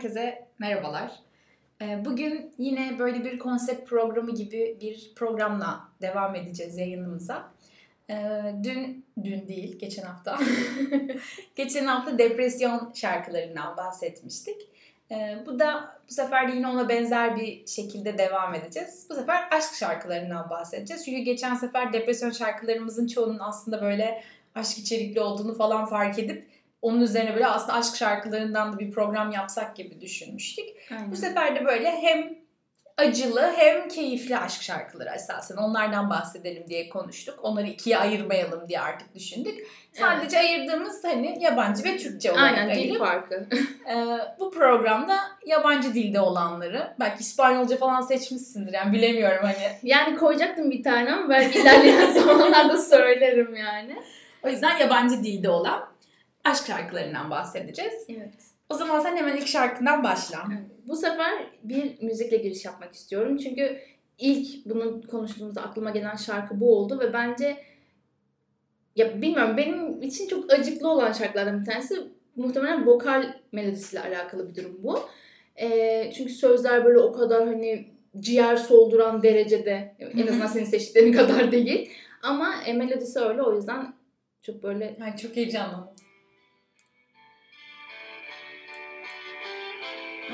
Herkese merhabalar. Ee, bugün yine böyle bir konsept programı gibi bir programla devam edeceğiz yayınımıza. Ee, dün, dün değil, geçen hafta. geçen hafta depresyon şarkılarından bahsetmiştik. Ee, bu da bu sefer de yine ona benzer bir şekilde devam edeceğiz. Bu sefer aşk şarkılarından bahsedeceğiz. Çünkü geçen sefer depresyon şarkılarımızın çoğunun aslında böyle aşk içerikli olduğunu falan fark edip onun üzerine böyle aslında aşk şarkılarından da bir program yapsak gibi düşünmüştük. Aynen. Bu sefer de böyle hem acılı hem keyifli aşk şarkıları esasen onlardan bahsedelim diye konuştuk. Onları ikiye ayırmayalım diye artık düşündük. Sadece ayırdığımız hani yabancı ve Türkçe olarak Aynen dil farkı. ee, bu programda yabancı dilde olanları belki İspanyolca falan seçmişsindir yani bilemiyorum hani. Yani koyacaktım bir tane ama belki ilerleyen zamanlarda söylerim yani. O yüzden yabancı dilde olan aşk şarkılarından bahsedeceğiz. Evet. O zaman sen hemen ilk şarkından başla. Bu sefer bir müzikle giriş yapmak istiyorum. Çünkü ilk bunu konuştuğumuzda aklıma gelen şarkı bu oldu ve bence ya bilmiyorum benim için çok acıklı olan şarkılardan bir tanesi muhtemelen vokal melodisiyle alakalı bir durum bu. Ee, çünkü sözler böyle o kadar hani ciğer solduran derecede en azından senin seçtiklerin kadar değil. Ama e, melodisi öyle o yüzden çok böyle Ay çok heyecanlandım.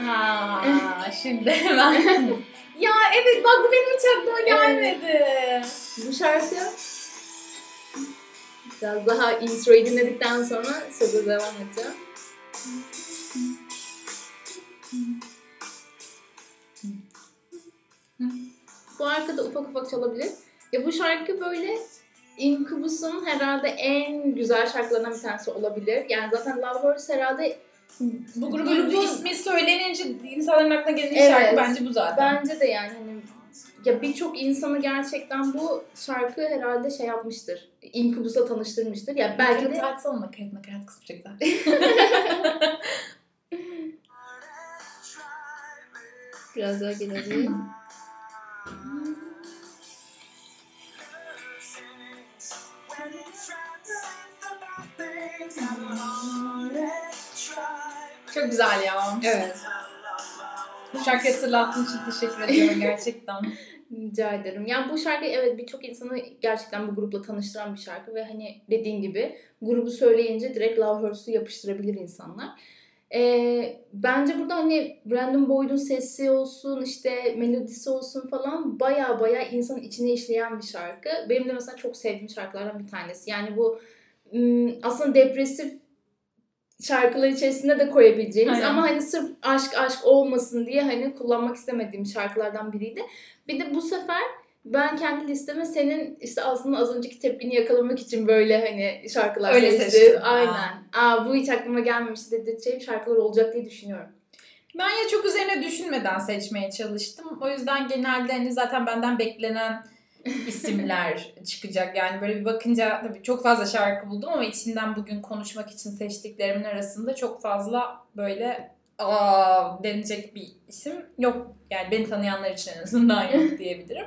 Ha, şimdi hemen. ya evet bak bu benim hiç aklıma gelmedi. Bu şarkı biraz daha introyu dinledikten sonra söze devam edeceğim. Bu arkada ufak ufak çalabilir. Ya bu şarkı böyle Incubus'un herhalde en güzel şarkılarından bir tanesi olabilir. Yani zaten Love Horse herhalde Bu grubun Grubun- ismi söylenince insanların aklına gelen Evet. şarkı bence bu zaten. bence de yani hani ya birçok insanı gerçekten bu şarkı herhalde şey yapmıştır. Incubus'la tanıştırmıştır. Ya belki de açsana nakarat nakarat güzel. biraz daha gelelim. Çok güzel ya. Evet. Bu şarkıyı hatırlattığın için teşekkür ediyorum gerçekten. Rica ederim. Yani bu şarkı evet birçok insanı gerçekten bu grupla tanıştıran bir şarkı ve hani dediğin gibi grubu söyleyince direkt Love Hurts'u yapıştırabilir insanlar. Ee, bence burada hani Brandon Boyd'un sesi olsun işte melodisi olsun falan baya baya insanın içine işleyen bir şarkı. Benim de mesela çok sevdiğim şarkılardan bir tanesi. Yani bu aslında depresif şarkılar içerisinde de koyabileceğimiz Aynen. ama hani sırf aşk aşk olmasın diye hani kullanmak istemediğim şarkılardan biriydi. Bir de bu sefer ben kendi listeme senin işte aslında az önceki tepkini yakalamak için böyle hani şarkılar Öyle seçtim. Aynen. Aa bu hiç aklıma gelmemişti dedirteceğim şarkılar olacak diye düşünüyorum. Ben ya çok üzerine düşünmeden seçmeye çalıştım. O yüzden genelde hani zaten benden beklenen isimler çıkacak. Yani böyle bir bakınca tabii çok fazla şarkı buldum ama içinden bugün konuşmak için seçtiklerimin arasında çok fazla böyle aa denilecek bir isim yok. Yani beni tanıyanlar için en azından yok diyebilirim.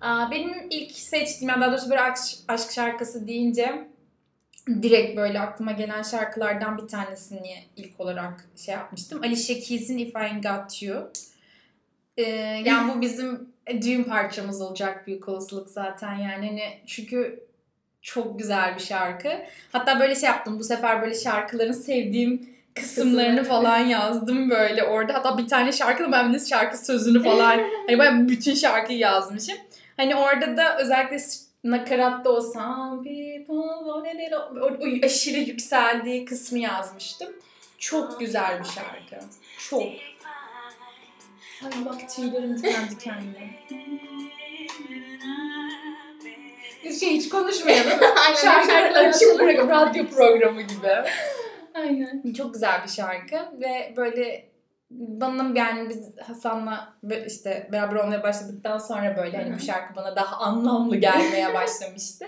Aa, benim ilk seçtiğim, yani daha doğrusu böyle aşk, aşk şarkısı deyince direkt böyle aklıma gelen şarkılardan bir tanesini ilk olarak şey yapmıştım. Alicia Keys'in If I Ain't Got You. Ee, yani bu bizim düğün parçamız olacak büyük olasılık zaten yani hani çünkü çok güzel bir şarkı. Hatta böyle şey yaptım bu sefer böyle şarkıların sevdiğim kısımlarını Kısımları. falan yazdım böyle orada. Hatta bir tane şarkı ben de şarkı sözünü falan hani ben bütün şarkıyı yazmışım. Hani orada da özellikle nakaratta o some people wanted it all", o, o aşırı yükseldiği kısmı yazmıştım. Çok güzel bir şarkı. Çok. Ay bak tüylerim diken dikenli. Şey hiç konuşmayalım. Aynen. Şarkılar açık bırakıp radyo programı gibi. Aynen. Çok güzel bir şarkı ve böyle bana yani biz Hasan'la işte beraber olmaya başladıktan sonra böyle hani bu şarkı bana daha anlamlı gelmeye başlamıştı.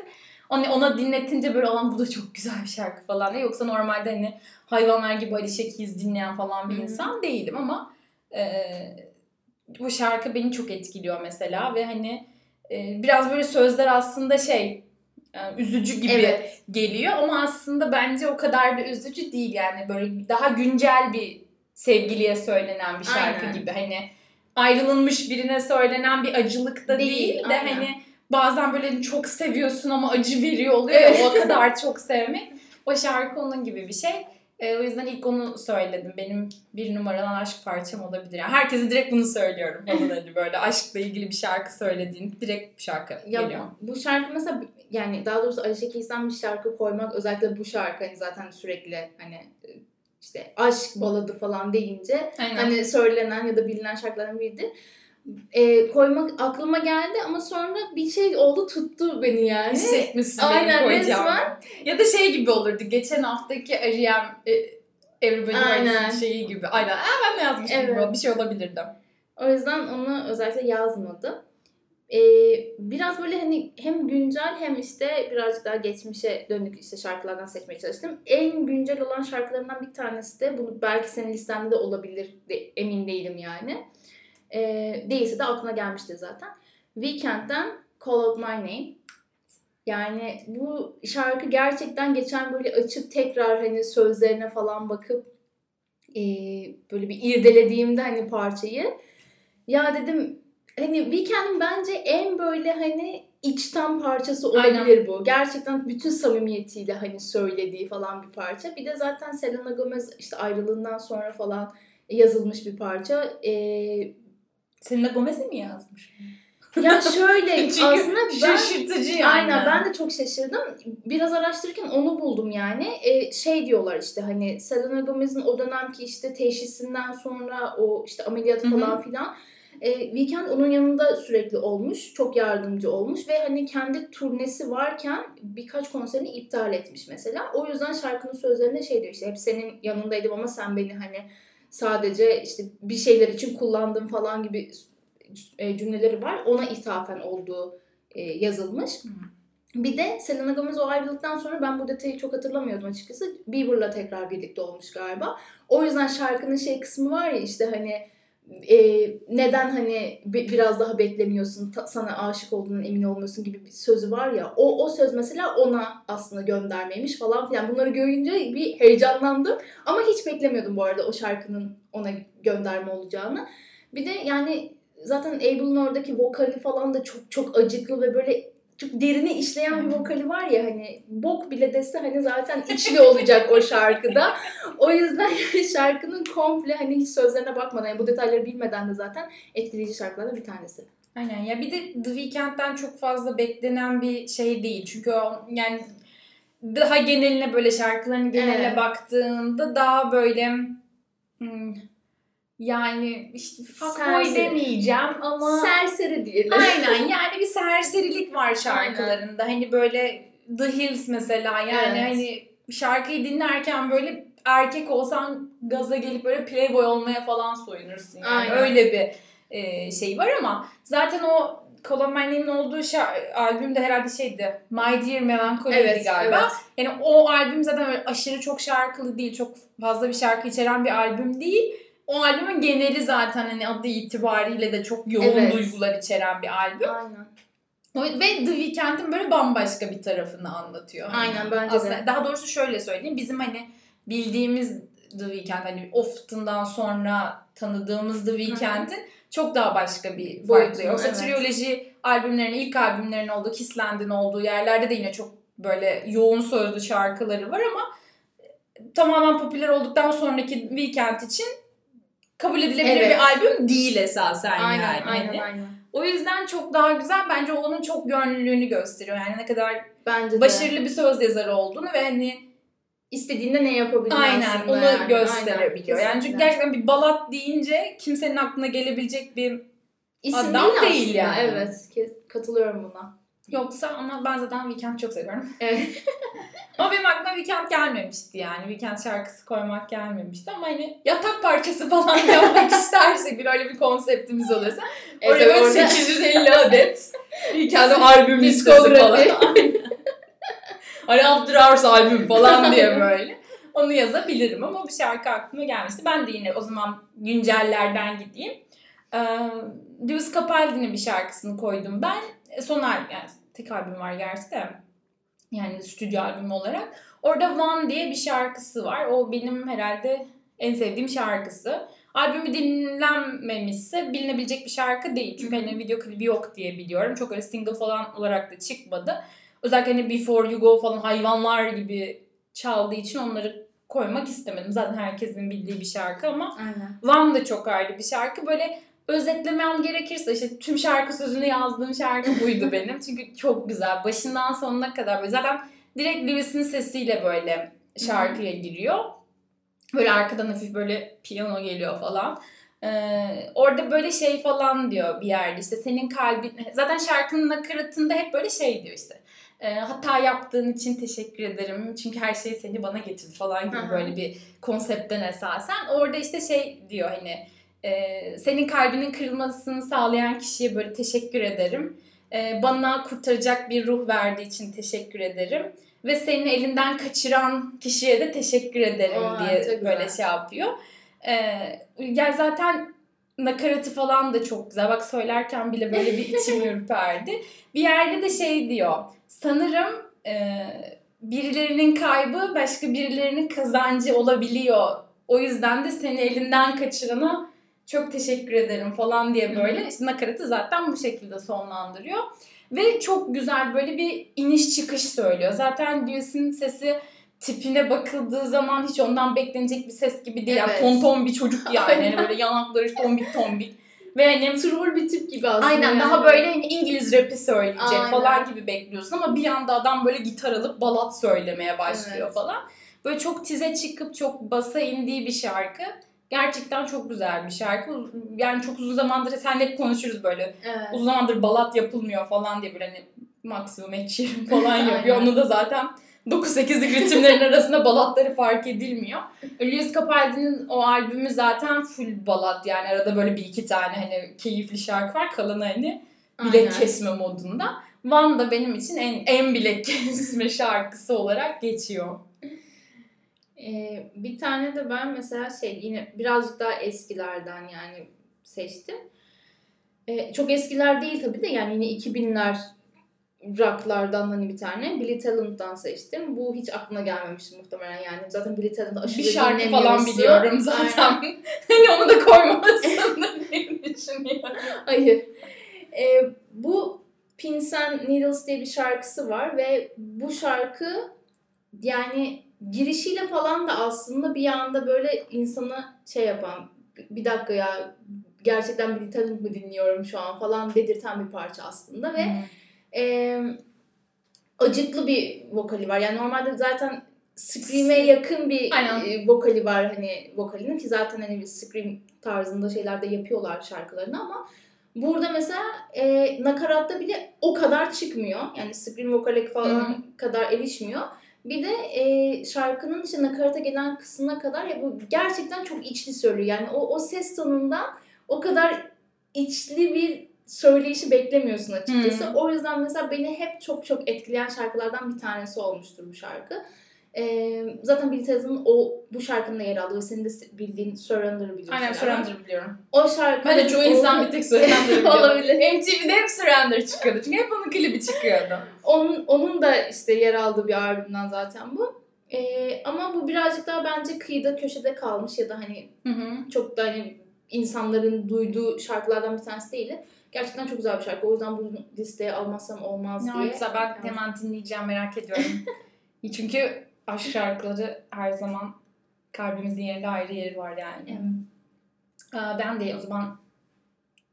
Onu ona dinletince böyle olan bu da çok güzel bir şarkı falan diye. Yoksa normalde hani hayvanlar gibi Alicia Keys dinleyen falan bir insan değilim ama e, bu şarkı beni çok etkiliyor mesela ve hani e, biraz böyle sözler aslında şey e, üzücü gibi Evet. geliyor ama aslında bence o kadar da üzücü değil yani böyle daha güncel bir sevgiliye söylenen bir şarkı Aynen. gibi. Hani ayrılınmış birine söylenen bir acılık da değil, Değil, de aynen. hani bazen böyle çok seviyorsun ama acı veriyor oluyor ya o kadar çok sevmek. O şarkı onun gibi bir şey. E, o yüzden ilk onu söyledim. Benim bir numaralı aşk parçam olabilir. Yani herkese direkt bunu söylüyorum falan hani böyle aşkla ilgili bir şarkı söylediğin direkt bir şarkı Ya geliyor. bu şarkı mesela yani daha doğrusu Alicia Keys'ten bir şarkı koymak özellikle bu şarkı hani zaten sürekli hani işte aşk baladı falan deyince Aynen. hani söylenen ya da bilinen şarkılardan biridir. Ee, koymak aklıma geldi ama sonra bir şey oldu tuttu beni yani. Hissetmişsin Aynen, benim koyacağım. resmen. Ya da şey gibi olurdu. Geçen haftaki R.E.M. e, Everybody Aynen. Şeyi gibi. Aynen. Aa, ben de yazmıştım Evet. gibi. Bir şey olabilirdi. O yüzden onu özellikle yazmadım. Ee, biraz böyle hani hem güncel hem işte birazcık daha geçmişe dönük işte şarkılardan seçmeye çalıştım. En güncel olan şarkılarından bir tanesi de bunu belki senin listende de olabilir de, emin değilim yani. Ee, değilse de aklına gelmiştir zaten. Weekend'den Call Out My Name. Yani bu şarkı gerçekten geçen böyle açıp tekrar hani sözlerine falan bakıp e, böyle bir irdelediğimde hani parçayı ya dedim hani Weekend'in bence en böyle hani içten parçası olabilir bu. Gerçekten bütün samimiyetiyle hani söylediği falan bir parça. Bir de zaten Selena Gomez işte ayrılığından sonra falan yazılmış bir parça. Ee, Selena Gomez'i mi yazmış? ya şöyle aslında ben şaşırtıcı yani. Aynen ben de çok şaşırdım. Biraz araştırırken onu buldum yani. Ee, şey diyorlar işte hani Selena Gomez'in o dönemki işte teşhisinden sonra o işte ameliyat Hı hı. falan filan. E, Weekend onun yanında sürekli olmuş. Çok yardımcı olmuş ve hani kendi turnesi varken birkaç konserini iptal etmiş mesela. O yüzden şarkının sözlerinde şey diyor işte hep senin yanındaydım ama sen beni hani sadece işte bir şeyler için kullandın falan gibi e, cümleleri var. Ona ithafen olduğu e, yazılmış. Bir de Selena Gomez o ayrılıktan sonra ben bu detayı çok hatırlamıyordum açıkçası. Bieber'la tekrar birlikte olmuş galiba. O yüzden şarkının şey kısmı var ya işte hani e, neden hani bi- biraz daha beklemiyorsun, sana aşık olduğundan emin olmuyorsun gibi bir sözü var ya. O, o söz mesela ona aslında göndermeymiş falan filan. Bunları görünce bir heyecanlandım. Ama hiç beklemiyordum bu arada o şarkının ona gönderme olacağını. Bir de yani zaten Abel'ın oradaki vokali falan da çok çok acıklı ve böyle çok derine işleyen bir vokali var ya hani bok bile dese hani zaten içli olacak o şarkıda. O yüzden yani şarkının komple hani hiç sözlerine bakmadan yani bu detayları bilmeden de zaten etkileyici şarkılardan bir tanesi. Aynen ya bir de The Weeknd'den çok fazla beklenen bir şey değil. Çünkü o yani daha geneline böyle şarkıların geneline Evet. baktığında daha böyle hmm, yani işte fuckboy demeyeceğim ama Serseri diyelim. aynen yani bir serserilik var şarkılarında. Hani böyle The Hills mesela yani Evet. hani şarkıyı dinlerken böyle erkek olsan gaza gelip böyle playboy olmaya falan soyunursun yani. Aynen. Öyle bir e, şey var ama zaten o Colin Manley'nin olduğu şa- albüm de herhalde şeydi. My Dear Melancholy'ydi Evet galiba. evet. Yani o albüm zaten öyle aşırı çok şarkılı değil. Çok fazla bir şarkı içeren bir albüm değil. O albümün geneli zaten hani adı itibariyle de çok yoğun Evet. duygular içeren bir albüm. Aynen. Ve The Weeknd'in böyle bambaşka bir tarafını anlatıyor. Hani Aynen, bence de. Aslında Daha doğrusu şöyle söyleyeyim. Bizim hani bildiğimiz The Weeknd hani Often'dan sonra tanıdığımız The Weeknd'in çok daha başka bir farklı. Yoksa evet. triyoloji albümlerinin, ilk albümlerin olduğu, Kissland'in olduğu yerlerde de yine çok böyle yoğun sözlü şarkıları var ama tamamen popüler olduktan sonraki Weeknd için kabul edilebilir Evet. bir albüm değil esasen Aynen yani. aynen Hani. aynen. O yüzden çok daha güzel. Bence onun çok gönüllülüğünü gösteriyor. Yani ne kadar Bence de. başarılı bir söz yazarı olduğunu ve hani İstediğinde ne yapabilir aynen aslında onu yani. gösterebiliyor. Aynen, yani çünkü gerçekten bir balat deyince kimsenin aklına gelebilecek bir İsim adam değil, değil yani. Evet katılıyorum buna. Yoksa ama ben zaten Weekend çok seviyorum. Evet. ama benim aklıma Weekend gelmemişti yani. Weekend şarkısı koymak gelmemişti ama hani yatak parçası falan yapmak istersek bir öyle bir konseptimiz olursa Evet, oraya böyle orada- 850 adet Weekend albüm listesi falan. Hani After Hours albüm falan diye böyle. Onu yazabilirim ama bu şarkı aklıma gelmişti. Ben de yine o zaman güncellerden gideyim. Ee, Lewis Capaldi'nin bir şarkısını koydum ben. E, Son albüm, yani tek albüm var gerçi de. Yani stüdyo albümü olarak. Orada One diye bir şarkısı var. O benim herhalde En sevdiğim şarkısı. Albümü dinlenmemişse bilinebilecek bir şarkı değil. Çünkü hani video klibi yok diye biliyorum. Çok öyle single falan olarak da çıkmadı. Özellikle hani Before You Go falan hayvanlar gibi çaldığı için onları koymak istemedim. Zaten herkesin bildiği bir şarkı ama Aynen. Van da çok ayrı bir şarkı. Böyle özetlemem gerekirse işte tüm şarkı sözünü yazdığım şarkı buydu benim. Çünkü çok güzel. Başından sonuna kadar böyle. Zaten direkt Lewis'in sesiyle böyle şarkıya giriyor. Böyle arkadan hafif böyle piyano geliyor falan. Ee, orada böyle şey falan diyor bir yerde işte senin kalbin zaten şarkının nakaratında hep böyle şey diyor işte e, hata yaptığın için teşekkür ederim çünkü her şey seni bana getirdi falan gibi Aha. böyle bir konseptten esasen orada işte şey diyor hani e, senin kalbinin kırılmasını sağlayan kişiye böyle teşekkür ederim E, bana kurtaracak bir ruh verdiği için teşekkür ederim ve seni elinden kaçıran kişiye de teşekkür ederim Aa, diye böyle güzel. şey yapıyor. Ee, yani zaten nakaratı falan da çok güzel. Bak söylerken bile böyle bir içim ürperdi. Bir yerde de şey diyor. Sanırım e, birilerinin kaybı başka birilerinin kazancı olabiliyor. O yüzden de seni elinden kaçırana çok teşekkür ederim falan diye böyle. İşte nakaratı zaten bu şekilde sonlandırıyor. Ve çok güzel böyle bir iniş çıkış söylüyor. Zaten Lewis'in sesi tipine bakıldığı zaman hiç ondan beklenecek bir ses gibi değil. Yani Evet. tonton bir çocuk yani. yani böyle yanakları tombik tombik. Ve hani Troll bir tip gibi aslında. Aynen yani. daha böyle hani İngiliz rapi söyleyecek Aynen. falan gibi bekliyorsun ama bir anda adam böyle gitar alıp balat söylemeye başlıyor Evet. falan. Böyle çok tize çıkıp çok basa indiği bir şarkı. Gerçekten çok güzel bir şarkı. Yani çok uzun zamandır senle hep konuşuruz böyle. Evet. Uzun zamandır balat yapılmıyor falan diye böyle hani maksimum ekşirim falan yapıyor. Onu da zaten 9-8'lik ritimlerin arasında balatları fark edilmiyor. Lewis Capaldi'nin o albümü zaten full balat yani arada böyle bir iki tane hani keyifli şarkı var. Kalanı hani bilek Aynen. kesme modunda. Van da benim için en en bilek kesme şarkısı olarak geçiyor. Ee, bir tane de ben mesela şey yine birazcık daha eskilerden yani seçtim. Ee, çok eskiler değil tabii de yani yine 2000'ler rocklardan hani bir tane. Billy Talent'tan seçtim. Bu hiç aklına gelmemişti muhtemelen yani. Zaten Billy Talent'ı aşırı Bir şarkı falan biliyorum zaten. Hani onu da koymamasın diye düşünüyorum. Hayır. Ee, bu Pins and Needles diye bir şarkısı var ve bu şarkı yani girişiyle falan da aslında bir anda böyle insana şey yapan bir dakika ya gerçekten Billy Talent mı dinliyorum şu an falan dedirten bir parça aslında ve e, acıklı bir vokali var. Yani normalde zaten scream'e yakın bir Aynen. vokali var hani vokalinin ki zaten hani bir scream tarzında şeyler de yapıyorlar şarkılarını ama burada mesela e, nakaratta bile o kadar çıkmıyor. Yani scream vokale falan Hı kadar erişmiyor. Bir de e, şarkının işte nakarata gelen kısmına kadar ya bu gerçekten çok içli söylüyor. Yani o, o ses tonundan o kadar içli bir söyleyişi beklemiyorsun açıkçası. Hı. O yüzden mesela beni hep çok çok etkileyen şarkılardan bir tanesi olmuştur bu şarkı. Ee, zaten Billy Talent'ın o bu şarkının yer aldığı ve senin de bildiğin Surrender'ı biliyorsun. Aynen galiba. Surrender biliyorum. O şarkı Bence çoğu insan bir tek Surrender biliyor. Olabilir. MTV'de hep Surrender çıkıyordu. Çünkü hep onun klibi çıkıyordu. Onun, onun da işte yer aldığı bir albümden zaten bu. Ee, ama bu birazcık daha bence kıyıda köşede kalmış ya da hani Hı hı. çok da hani insanların duyduğu şarkılardan bir tanesi değil. Gerçekten çok güzel bir şarkı. O yüzden bunu listeye almazsam olmaz Ne diye. güzel ben hemen dinleyeceğim merak ediyorum. Çünkü aşk şarkıları her zaman kalbimizin yerinde ayrı yeri var yani. Evet. Ben de o zaman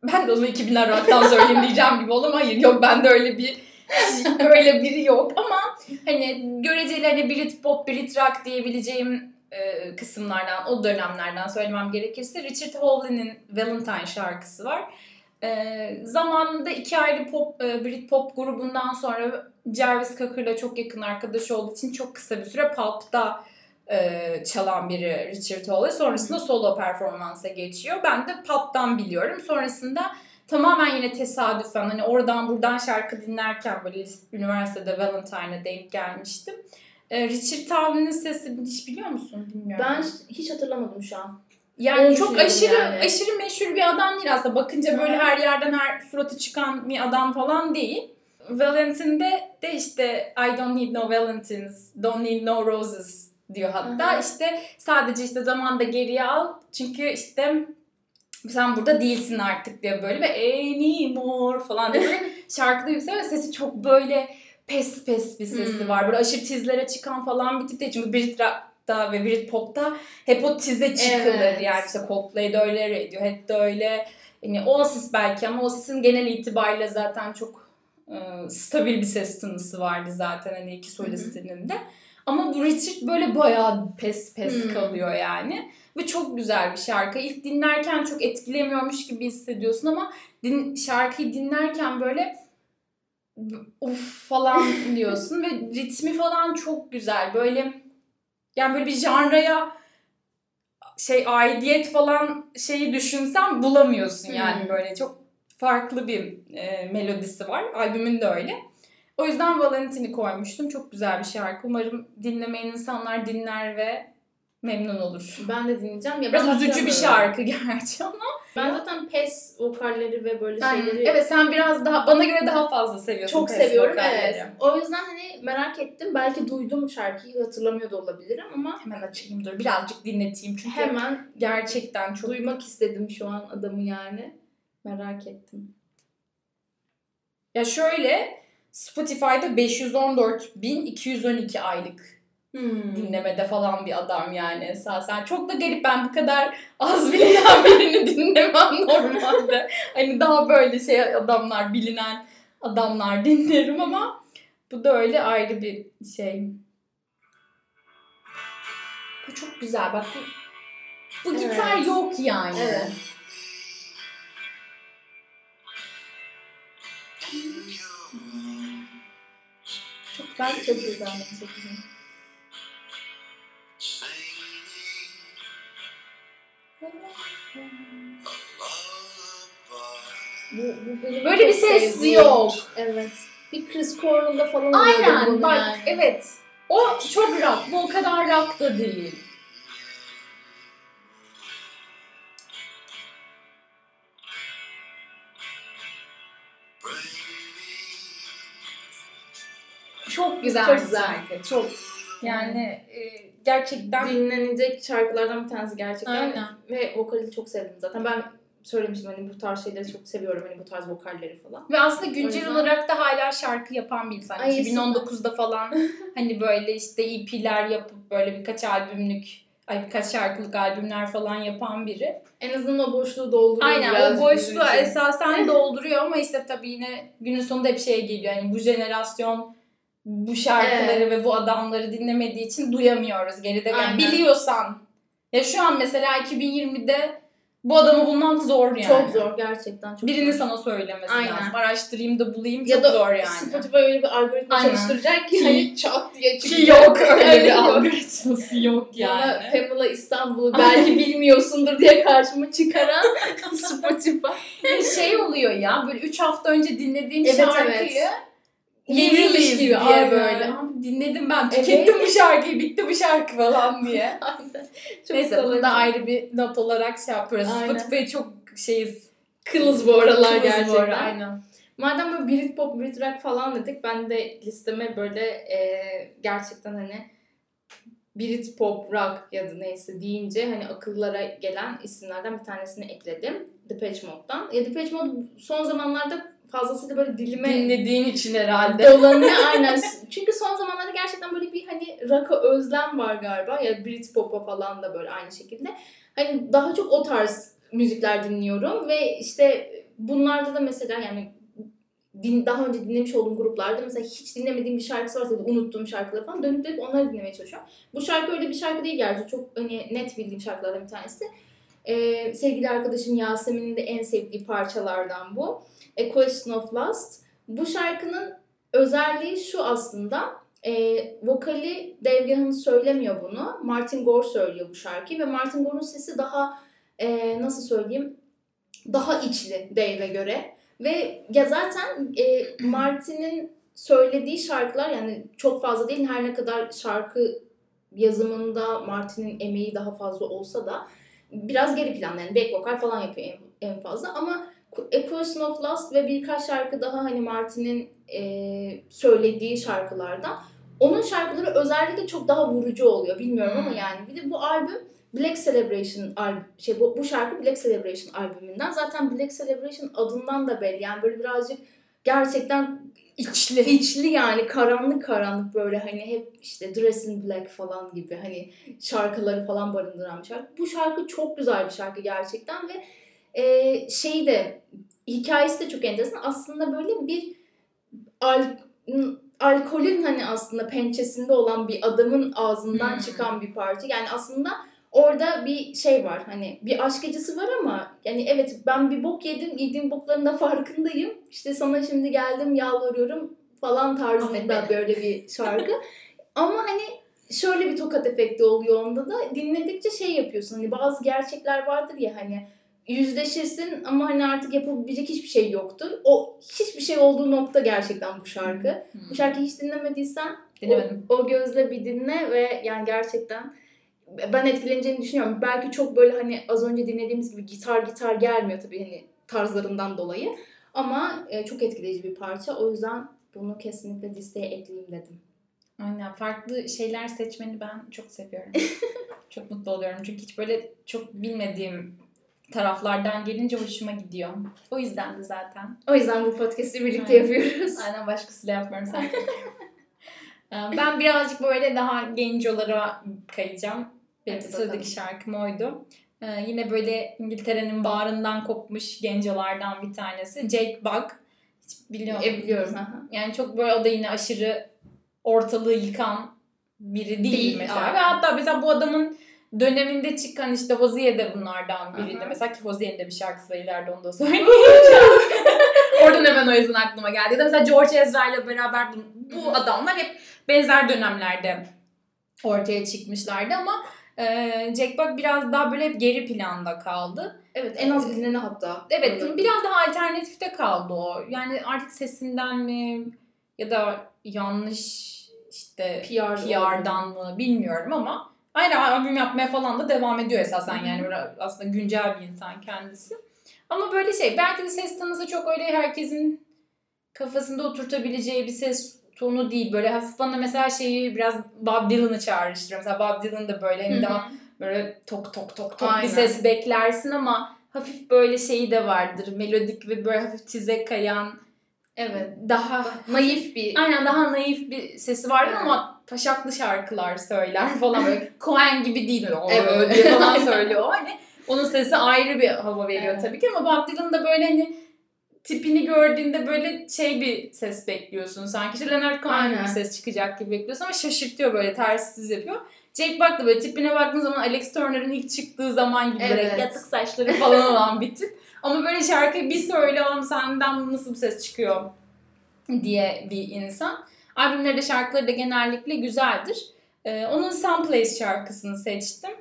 ben de o zaman 2000'ler rock'tan söyleyeyim diyeceğim gibi olur mu? Hayır yok bende öyle bir öyle biri yok ama hani göreceli hani Britpop, Britrock diyebileceğim e, kısımlardan, o dönemlerden söylemem gerekirse Richard Hawley'nin Valentine şarkısı var. E, zamanında iki ayrı pop, e, Britpop grubundan sonra Jarvis Cocker'la çok yakın arkadaş olduğu için çok kısa bir süre Pulp'ta e, çalan biri Richard Hawley. Sonrasında solo performansa geçiyor. Ben de Pulp'tan biliyorum. Sonrasında tamamen yine tesadüfen hani oradan buradan şarkı dinlerken böyle üniversitede Valentine'a denk gelmiştim. E, Richard Hawley'nin sesini hiç biliyor musun? Bilmiyorum. Ben hiç hatırlamadım şu an. Yani çok aşırı yani. aşırı meşhur bir adam değil aslında. Bakınca böyle Hı. her yerden her suratı çıkan bir adam falan değil. Valentine'de de işte I don't need no valentines, don't need no roses diyor hatta. Aha. işte sadece işte zamanda geriye al. Çünkü işte sen burada değilsin artık diye böyle ve anymore falan diye şarkıda yükseliyor ve sesi çok böyle pes pes bir sesi Hmm. var. Böyle aşırı tizlere çıkan falan bir tip değil. Çünkü Brit Rock'ta ve Brit Pop'ta hep o tize çıkılır. Evet. Yani işte Coldplay'de öyle, Radiohead'de öyle. Yani Oasis belki ama Oasis'in genel itibariyle zaten çok e, stabil bir ses tınısı vardı zaten hani iki solistinin de. Ama bu Richard böyle bayağı pes pes Hmm. kalıyor yani. Ve çok güzel bir şarkı. İlk dinlerken çok etkilemiyormuş gibi hissediyorsun ama din, şarkıyı dinlerken böyle uf falan diyorsun ve ritmi falan çok güzel. Böyle yani böyle bir janraya şey aidiyet falan şeyi düşünsen bulamıyorsun yani Hmm. böyle çok farklı bir e, melodisi var. Albümün de öyle. O yüzden Valentine'i koymuştum. Çok güzel bir şarkı. Umarım dinlemeyen insanlar dinler ve memnun olur. Ben de dinleyeceğim. Ya Biraz ben üzücü bir şarkı gerçi ama. Ben zaten pes vokalleri ve böyle Yani, şeyleri evet sen biraz daha bana göre daha fazla seviyorsun. çok seviyorum. vokalleri. Evet. O yüzden hani merak ettim. Belki duydum şarkıyı hatırlamıyor da olabilirim ama Hemen açayım dur. Birazcık dinleteyim çünkü hemen gerçekten çok duymak istedim şu an adamı yani. Merak ettim. Ya şöyle Spotify'da 514.212 aylık Hmm. dinlemede falan bir adam yani esasen. Çok da garip ben bu kadar az bilinen birini dinlemem normalde. hani daha böyle şey adamlar bilinen adamlar dinlerim ama bu da öyle ayrı bir şey. Bu çok güzel bak bu, bu Evet. gitar yok yani. Evet. Çok güzel Çok güzel. Çok güzel. Bu, bu benim Böyle bir çok ses sevdiğim. yok. Evet. Bir Chris Cornell'da falan Aynen bak yani. evet. O çok rock. Bu o kadar rock da değil. Çok güzel Çok güzel. Çok. Yani e, gerçekten dinlenecek şarkılardan bir tanesi gerçekten. Aynen. Ve vokali çok sevdim zaten. Ben söylemiştim hani bu tarz şeyleri çok seviyorum. Hani bu tarz vokalleri falan. Ve aslında güncel yüzden- olarak da hala şarkı yapan bir insan. Ay, 2019'da falan hani böyle işte EP'ler yapıp böyle birkaç albümlük ay birkaç şarkılık albümler falan yapan biri. En azından o boşluğu dolduruyor. Aynen o boşluğu esasen dolduruyor ama işte tabii yine günün sonunda hep şeye geliyor. Yani bu jenerasyon bu şarkıları Evet. ve bu adamları dinlemediği için duyamıyoruz geride. Yani Aynen. biliyorsan ya şu an mesela 2020'de bu adamı bulmak zor yani. Çok zor gerçekten. Çok Birinin zor. sana söylemesi Aynen. lazım. Araştırayım da bulayım ya çok da zor yani. Spotify öyle bir algoritma Aynen. çalıştıracak ki Ki- hani çat diye Ki çıkacak. yok öyle bir algoritması yok Bana yani. Pamela İstanbul'u belki bilmiyorsundur diye karşıma çıkaran Spotify. şey oluyor ya böyle 3 hafta önce dinlediğim Evet, şarkıyı evet. Gibi gibi, diye aynen. böyle. Dinledim ben Evet. tükettim bu şarkıyı bitti bu şarkı falan diye. Aynen. Çok Neyse bunu da ayrı bir not olarak şey yapıyoruz. Aynen. Spotify'ı çok şeyiz. Kılız bu aralar kılız bu gerçekten. ara, Aynen. Madem böyle Brit pop, Brit rock falan dedik ben de listeme böyle e, gerçekten hani Brit pop, rock ya da neyse deyince hani akıllara gelen isimlerden bir tanesini ekledim. Depeche Mode'dan. Ya Depeche Mode son zamanlarda fazlasıyla böyle dilime Dinlediğin için herhalde. dolanıyor aynen. Çünkü son zamanlarda gerçekten böyle bir hani rock'a özlem var galiba. Ya Brit pop'a falan da böyle aynı şekilde. Hani daha çok o tarz müzikler dinliyorum ve işte bunlarda da mesela yani din, daha önce dinlemiş olduğum gruplarda mesela hiç dinlemediğim bir şarkısı varsa da unuttuğum şarkıları falan dönüp dönüp onları dinlemeye çalışıyorum. Bu şarkı öyle bir şarkı değil gerçi. Çok hani net bildiğim şarkılardan bir tanesi. Ee, sevgili arkadaşım Yasemin'in de en sevdiği parçalardan bu. A Question of Lust. Bu şarkının özelliği şu aslında. E, vokali Dave Gahan söylemiyor bunu. Martin Gore söylüyor bu şarkıyı ve Martin Gore'un sesi daha e, nasıl söyleyeyim daha içli Dave'e göre. Ve ya zaten e, Martin'in söylediği şarkılar yani çok fazla değil her ne kadar şarkı yazımında Martin'in emeği daha fazla olsa da biraz geri planda yani back vokal falan yapıyor en, en fazla ama A Question of Lust ve birkaç şarkı daha hani Martin'in e, söylediği şarkılardan onun şarkıları özellikle çok daha vurucu oluyor. Bilmiyorum Hmm. ama yani bir de bu albüm Black Celebration albüm şey bu, bu şarkı Black Celebration albümünden. Zaten Black Celebration adından da belli. Yani böyle birazcık gerçekten İçli. içli yani karanlık karanlık böyle hani hep işte Dress in Black falan gibi hani şarkıları falan barındıran bir şarkı. Bu şarkı çok güzel bir şarkı gerçekten ve e, şey de hikayesi de çok enteresan. Aslında böyle bir al, alkolün hani aslında pençesinde olan bir adamın ağzından Hmm. çıkan bir parça. Yani aslında orada bir şey var hani bir aşk acısı var ama yani evet ben bir bok yedim yediğim bokların da farkındayım. İşte sana şimdi geldim yalvarıyorum falan tarzında beni. böyle bir şarkı. ama hani şöyle bir tokat efekti oluyor onda da dinledikçe şey yapıyorsun hani bazı gerçekler vardır ya hani yüzleşirsin ama hani artık yapabilecek hiçbir şey yoktur. O hiçbir şey olduğu nokta gerçekten bu şarkı. Bu şarkıyı hiç dinlemediysen Dinlemedim. o, o gözle bir dinle ve yani gerçekten ben etkileneceğini düşünüyorum. Belki çok böyle hani az önce dinlediğimiz gibi gitar gitar gelmiyor tabii hani tarzlarından dolayı. Ama e, çok etkileyici bir parça. O yüzden bunu kesinlikle listeye ekleyeyim dedim. Aynen farklı şeyler seçmeni ben çok seviyorum. çok mutlu oluyorum çünkü hiç böyle çok bilmediğim taraflardan gelince hoşuma gidiyor. O yüzden de zaten. O yüzden bu podcast'i birlikte Aynen. yapıyoruz. Aynen başkasıyla yapmıyorum sen. Ee, ben birazcık böyle daha gencolara kayacağım. Benim Hadi sıradaki bakalım. şarkım oydu. Ee, yine böyle İngiltere'nin bağrından kopmuş gencolardan bir tanesi. Jake Bugg. Hiç biliyor E, biliyorum. Yani çok böyle o da yine aşırı ortalığı yıkan biri değil, Değil, mesela. aynen. Ve hatta mesela bu adamın döneminde çıkan işte Hozier de bunlardan biriydi. Aha. Mesela ki Hozier'in de bir şarkısı var ileride onu da söyleyeyim. Oradan hemen o yüzden aklıma geldi. Ya da mesela George Ezra ile beraber bu, bu adamlar hep benzer dönemlerde ortaya çıkmışlardı ama e, Jack Buck biraz daha böyle hep geri planda kaldı. Evet en az bilineni hatta. Evet Oraları. biraz daha alternatifte kaldı o. Yani artık sesinden mi ya da yanlış işte PR PR'dan mı bilmiyorum ama ayrı albüm yapmaya falan da devam ediyor esasen yani böyle aslında güncel bir insan kendisi. Ama böyle şey belki de ses tanısı çok öyle herkesin kafasında oturtabileceği bir ses tonu değil. Böyle hafif bana mesela şeyi biraz Bob Dylan'ı çağrıştırıyor. Mesela Bob Dylan da böyle hani daha böyle tok tok tok tok Aynen. bir ses beklersin ama hafif böyle şeyi de vardır. Melodik ve böyle hafif tize kayan Evet. daha Naif bir aynen daha naif bir sesi vardır Evet. ama taşaklı şarkılar söyler falan böyle Cohen gibi değil öyle Evet. diye falan söylüyor. Hani onun sesi ayrı bir hava veriyor Evet. tabii ki ama Bob Dylan da böyle hani tipini gördüğünde böyle şey bir ses bekliyorsun. Sanki işte Leonard Cohen gibi bir ses çıkacak gibi bekliyorsun ama şaşırtıyor böyle tersiz yapıyor. Jake Buck da böyle tipine baktığın zaman Alex Turner'ın ilk çıktığı zaman gibi böyle Evet. yatık saçları falan olan bir tip. Ama böyle şarkıyı bir söyle oğlum senden nasıl bir ses çıkıyor diye bir insan. Albümleri de şarkıları da genellikle güzeldir. Ee, onun Someplace şarkısını seçtim.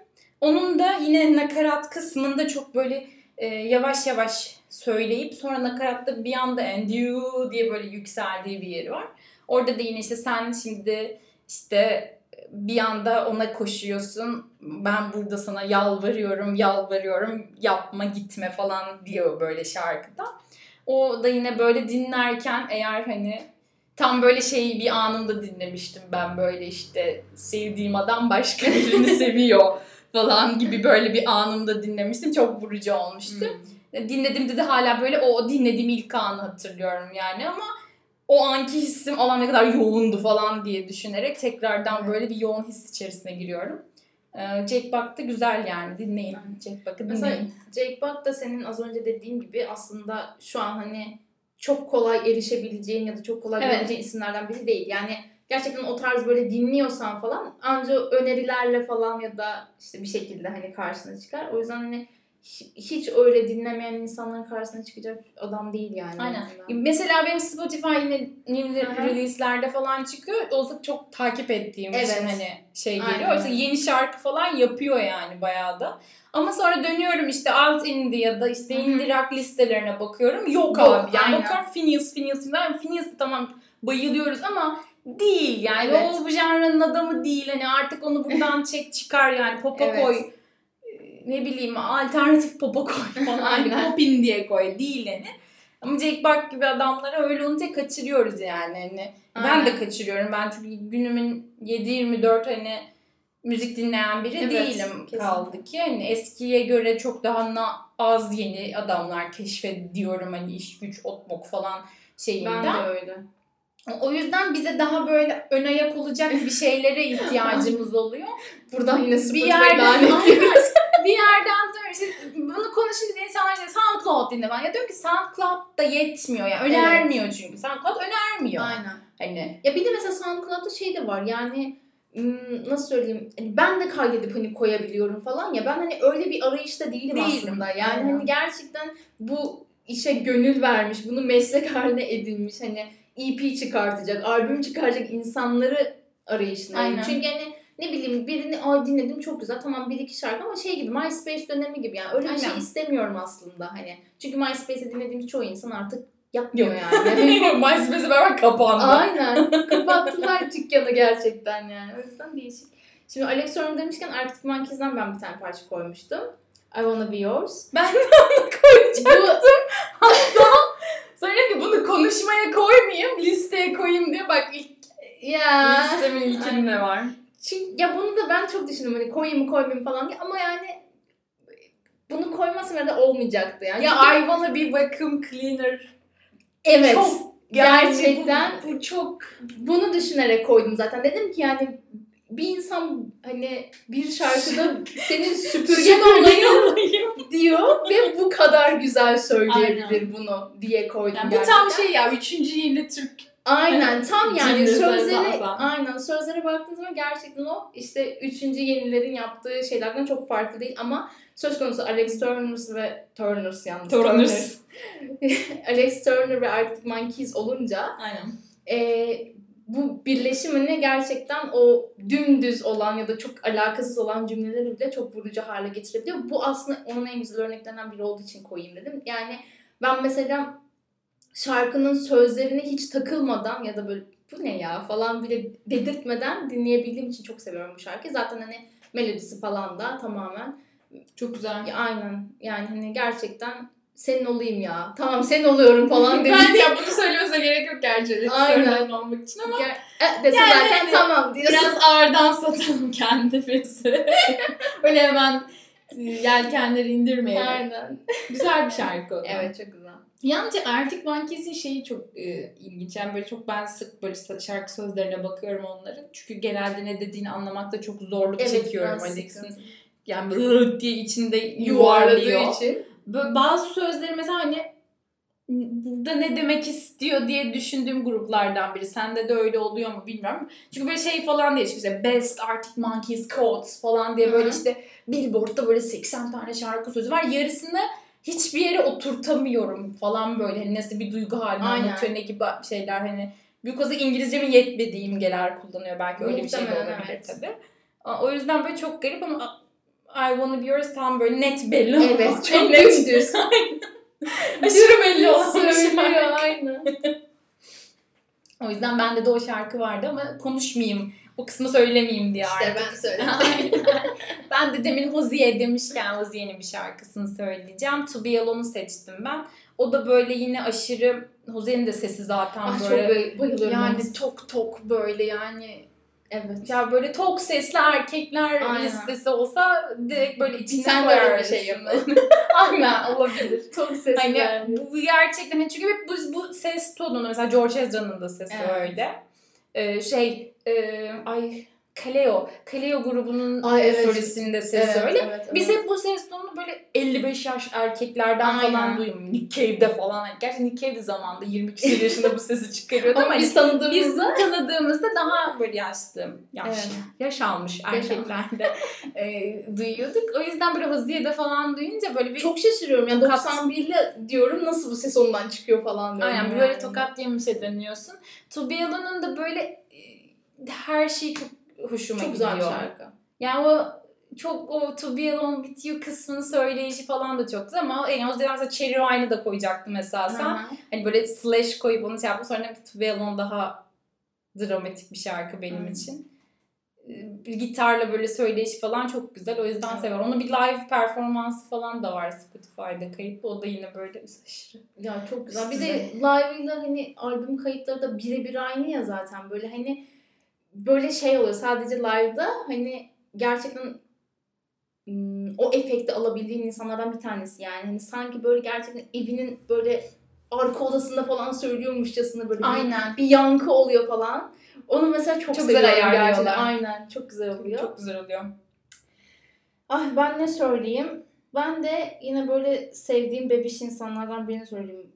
Onun da yine nakarat kısmında çok böyle e, yavaş yavaş söyleyip sonra nakaratta bir anda and you diye böyle yükseldiği bir yeri var. Orada da yine işte sen şimdi işte bir anda ona koşuyorsun. Ben burada sana yalvarıyorum, yalvarıyorum, yapma gitme falan diyor böyle şarkıda. O da yine böyle dinlerken eğer hani tam böyle şeyi bir anında dinlemiştim ben böyle işte sevdiğim adam başka birini seviyor falan gibi böyle bir anımda dinlemiştim. Çok vurucu olmuştu. Dinlediğimde de hala böyle o dinlediğim ilk anı hatırlıyorum yani ama o anki hissim alan ne kadar yoğundu falan diye düşünerek tekrardan böyle bir yoğun his içerisine giriyorum. Ee, Jack Buck da güzel yani dinleyin. Jack Buck'ı Mesela dinleyin. Jake Buck da senin az önce dediğin gibi aslında şu an hani çok kolay erişebileceğin ya da çok kolay Evet. bulabileceğin isimlerden biri değil. Yani gerçekten o tarz böyle dinliyorsan falan anca önerilerle falan ya da işte bir şekilde hani karşına çıkar. O yüzden hani hiç öyle dinlemeyen insanların karşısına çıkacak adam değil yani. Aynen. aslında. Mesela benim Spotify yine new Aha. release'lerde falan çıkıyor. O çok takip ettiğim için Evet. hani şey geliyor. Aynen. Oysa yeni şarkı falan yapıyor yani bayağı da. Ama sonra dönüyorum işte alt indie ya da işte indie rock listelerine bakıyorum. Yok, Yok, abi. Yani aynen. bakıyorum Phineas, Phineas, Phineas. Phineas tamam bayılıyoruz ama değil yani. Evet. O bu janrının adamı değil. Hani artık onu buradan çek çıkar yani. Pop'a Evet. koy. Ne bileyim alternatif pop'a koy falan. Aynen. Pop indie'ye koy. Değil yani. Ama Jake Buck gibi adamları öyle olunca kaçırıyoruz yani. Hani ben de kaçırıyorum. Ben çünkü günümün 7-24 hani müzik dinleyen biri Evet, değilim kesinlikle. kaldı ki. Hani eskiye göre çok daha na- az yeni adamlar keşfediyorum hani iş güç otmok falan şeyinden. Ben de öyle. O yüzden bize daha böyle ön ayak olacak bir şeylere ihtiyacımız oluyor. Buradan yine bir yerden. bir yerden sonra işte bunu konuşunca insanlar işte SoundCloud dinle falan. Ya diyorum ki SoundCloud da yetmiyor ya. Önermiyor çünkü. SoundCloud önermiyor. Aynen. Hani Ya bir de mesela SoundCloud'da şey de var yani nasıl söyleyeyim hani ben de kaydedip hani koyabiliyorum falan ya ben hani öyle bir arayışta değilim, Değilim. aslında yani Aynen. hani gerçekten bu işe gönül vermiş bunu meslek haline edinmiş hani EP çıkartacak albüm çıkaracak insanları arayışındayım Aynen. çünkü hani ne bileyim birini Aa, dinledim çok güzel tamam bir iki şarkı ama şey gibi MySpace dönemi gibi yani öyle bir şey Aynen. istemiyorum aslında hani çünkü MySpace'te dinlediğimiz çoğu insan artık yapmıyor Yok. yani. MySpace'e beraber kapandı. Aynen. Kapattılar dükkanı gerçekten yani. O yüzden değişik. Şimdi Alex Turner demişken Arctic Monkeys'den ben bir tane parça koymuştum. I Wanna Be Yours. Ben de onu koyacaktım. Bu Söyleyeyim ki bunu konuşmaya koymayayım, listeye koyayım diye bak ilk ya listemin ilkinde var. Çünkü ya bunu da ben çok düşündüm hani koyayım mı koymayayım falan diye ama yani bunu koymasam herhalde olmayacaktı yani. Ya Çünkü- I wanna be vacuum cleaner. evet. Çok yani gerçekten bu, bu çok bunu düşünerek koydum zaten. Dedim ki yani bir insan hani bir şarkıda senin süpürgen olayım diyor ve bu kadar güzel söyleyebilir bunu diye koydum Yani bu gerçekten. tam şey ya üçüncü yeni Türk Aynen tam yani zaten. aynen sözlere baktığınız zaman gerçekten o işte üçüncü yenilerin yaptığı şeylerden çok farklı değil ama söz konusu Alex Turner ve Turners yalnız Turners. Alex Turner ve Arctic Monkeys olunca Aynen. e, bu birleşimini gerçekten o dümdüz olan ya da çok alakasız olan cümleleri bile çok vurucu hale getirebiliyor. Bu aslında onun en güzel örneklerinden biri olduğu için koyayım dedim. Yani ben mesela şarkının sözlerine hiç takılmadan ya da böyle bu ne ya falan bile dedirtmeden dinleyebildiğim için çok seviyorum bu şarkıyı. Zaten hani melodisi falan da tamamen Çok güzel. ya aynen yani hani gerçekten senin olayım ya. Tamam senin oluyorum falan dedim. ben ya bunu söylemese gerek yok gerçi. Aynen. Olmak için ama Ger- e, dese Yani zaten hani tamam diyorsun. biraz ağırdan satalım kendimizi. Öyle hemen e, yelkenleri indirmeyelim. Aynen. Güzel bir şarkı. Evet çok güzel. Yalnızca Arctic Monkeys'in şeyi çok e, ilginç. Yani böyle çok ben sık böyle şarkı sözlerine bakıyorum onların. Çünkü genelde ne dediğini anlamakta çok zorluk çekiyorum biraz Alex'in. sıkıntı. Yani böyle diye içinde yuvarladığı yuvarlıyor. için. Böyle bazı sözleri mesela hani burada ne demek istiyor diye düşündüğüm gruplardan biri. Sende de öyle oluyor mu bilmiyorum. Çünkü böyle şey falan diye işte Best Arctic Monkeys Quotes falan diye böyle Hı hı. işte Billboard'da böyle 80 tane şarkı sözü var. Yarısını hiçbir yere oturtamıyorum falan böyle. Hani nasıl bir duygu halini Aynen. anlatıyor ne gibi şeyler hani. Büyük olsa İngilizcemin yetmediği imgeler kullanıyor. Belki öyle bir şey de olabilir evet. tabii. O yüzden böyle çok garip ama I Wanna Be Yours tam böyle net belli. Evet çok net. dümdüz. Aşırı belli olan Söylüyor aynen. O yüzden bende de o şarkı vardı ama konuşmayayım. O kısmı söylemeyeyim diye İşte artık. ben söyledim. Ben de demin Hoziye demişken Hoziye'nin bir şarkısını söyleyeceğim. To Be Alone'u seçtim ben. O da böyle yine aşırı Hoziye'nin de sesi zaten Ah çok böyle bay- bayılıyorum. yani ben. tok tok böyle yani Evet. ya böyle tok sesli erkekler Aynen. listesi olsa direkt böyle içine Sen öyle bir şey. Aynen olabilir. Çok sesli Hani yani. bu gerçekten hani çünkü hep bu, bu ses tonunu mesela George Ezra'nın da sesi Evet. öyle. Ee, şey e, ay Kaleo. Kaleo grubunun Ay, evet. solistinin de sesi Evet, öyle. evet, evet. Biz hep bu ses tonunu böyle 55 yaş erkeklerden falan Aynen. duyuyoruz. Nick Cave'de falan. Gerçi Nick Cave de zamanında 20 küsur yaşında bu sesi çıkarıyordu ama, ama biz biz tanıdığımızda tanıdığımızda daha böyle yaşlı, yaş, Evet. yaş almış erkeklerde e, duyuyorduk. O yüzden böyle Hoziye'de falan duyunca böyle bir çok şaşırıyorum. Yani Tokat. 91'li diyorum nasıl bu ses ondan çıkıyor falan diyorum. Aynen yani. böyle tokat yemişe dönüyorsun. To Be Alone'un da böyle e, her şey çok hoşuma Çok gidiyor. güzel bir şarkı. Yani o çok o To Be Alone With You kısmını söyleyişi falan da çok güzel ama yani o mesela Cherry Wine'ı da koyacaktım mesela sen. Hı hı. Hani böyle slash koyup onu şey yaptım. Sonra To Be Alone daha dramatik bir şarkı benim Hı. için. e, gitarla böyle söyleyiş falan çok güzel. O yüzden Evet. seviyorum. Onun bir live performansı falan da var Spotify'da kayıtlı. O da yine böyle aşırı. Ya çok güzel. Bir de live'ıyla hani albüm kayıtları da birebir aynı ya zaten. Böyle hani böyle şey oluyor. Sadece live'da hani gerçekten o efekti alabildiğin insanlardan bir tanesi yani. Hani sanki böyle gerçekten evinin böyle arka odasında falan söylüyormuşçasına böyle bir, Aynen. bir yankı oluyor falan. Onu mesela çok, Çok güzel seviyorum gerçekten. Aynen. Çok güzel oluyor. Çok güzel oluyor. Ah ben ne söyleyeyim? Ben de yine böyle sevdiğim bebiş insanlardan birini söyleyeyim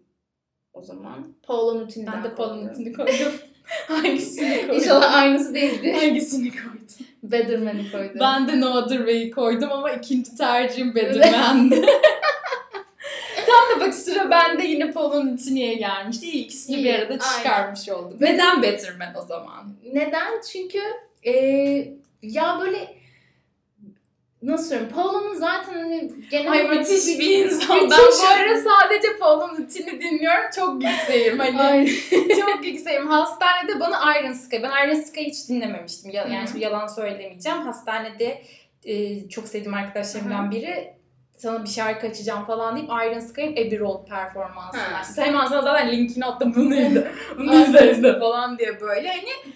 o zaman. Paolo Nutini'den Ben de. Paul'un içini koydum. Hangisini koydum? İnşallah aynısı değildir. Hangisini koydum? Betterman'ı koydum. Ben de No Other Way'i koydum ama ikinci tercihim Better Man'di. Tam da bak sıra bende yine Paul'un içine gelmişti. İyi ikisini İyi, bir arada aynen. çıkarmış olduk. Better- Neden Better Man o zaman? Neden? Çünkü eee, ya böyle nasıl söyleyeyim? Paolo'nun zaten hani genel Ay müthiş bir insan. Ben bu ara sadece Paul'un içini dinliyorum. Çok yükseğim. Hani Ay. çok yükseğim. Hastanede bana Iron Sky. Ben Iron Sky'ı hiç dinlememiştim. Yani şimdi yalan söylemeyeceğim. Hastanede e, çok sevdiğim arkadaşlarımdan biri sana bir şarkı açacağım falan deyip Iron Sky'ın Abbey Road performansını açtı. Hemen sana zaten linkini attım bunu izle. Bunu izle izle falan diye böyle hani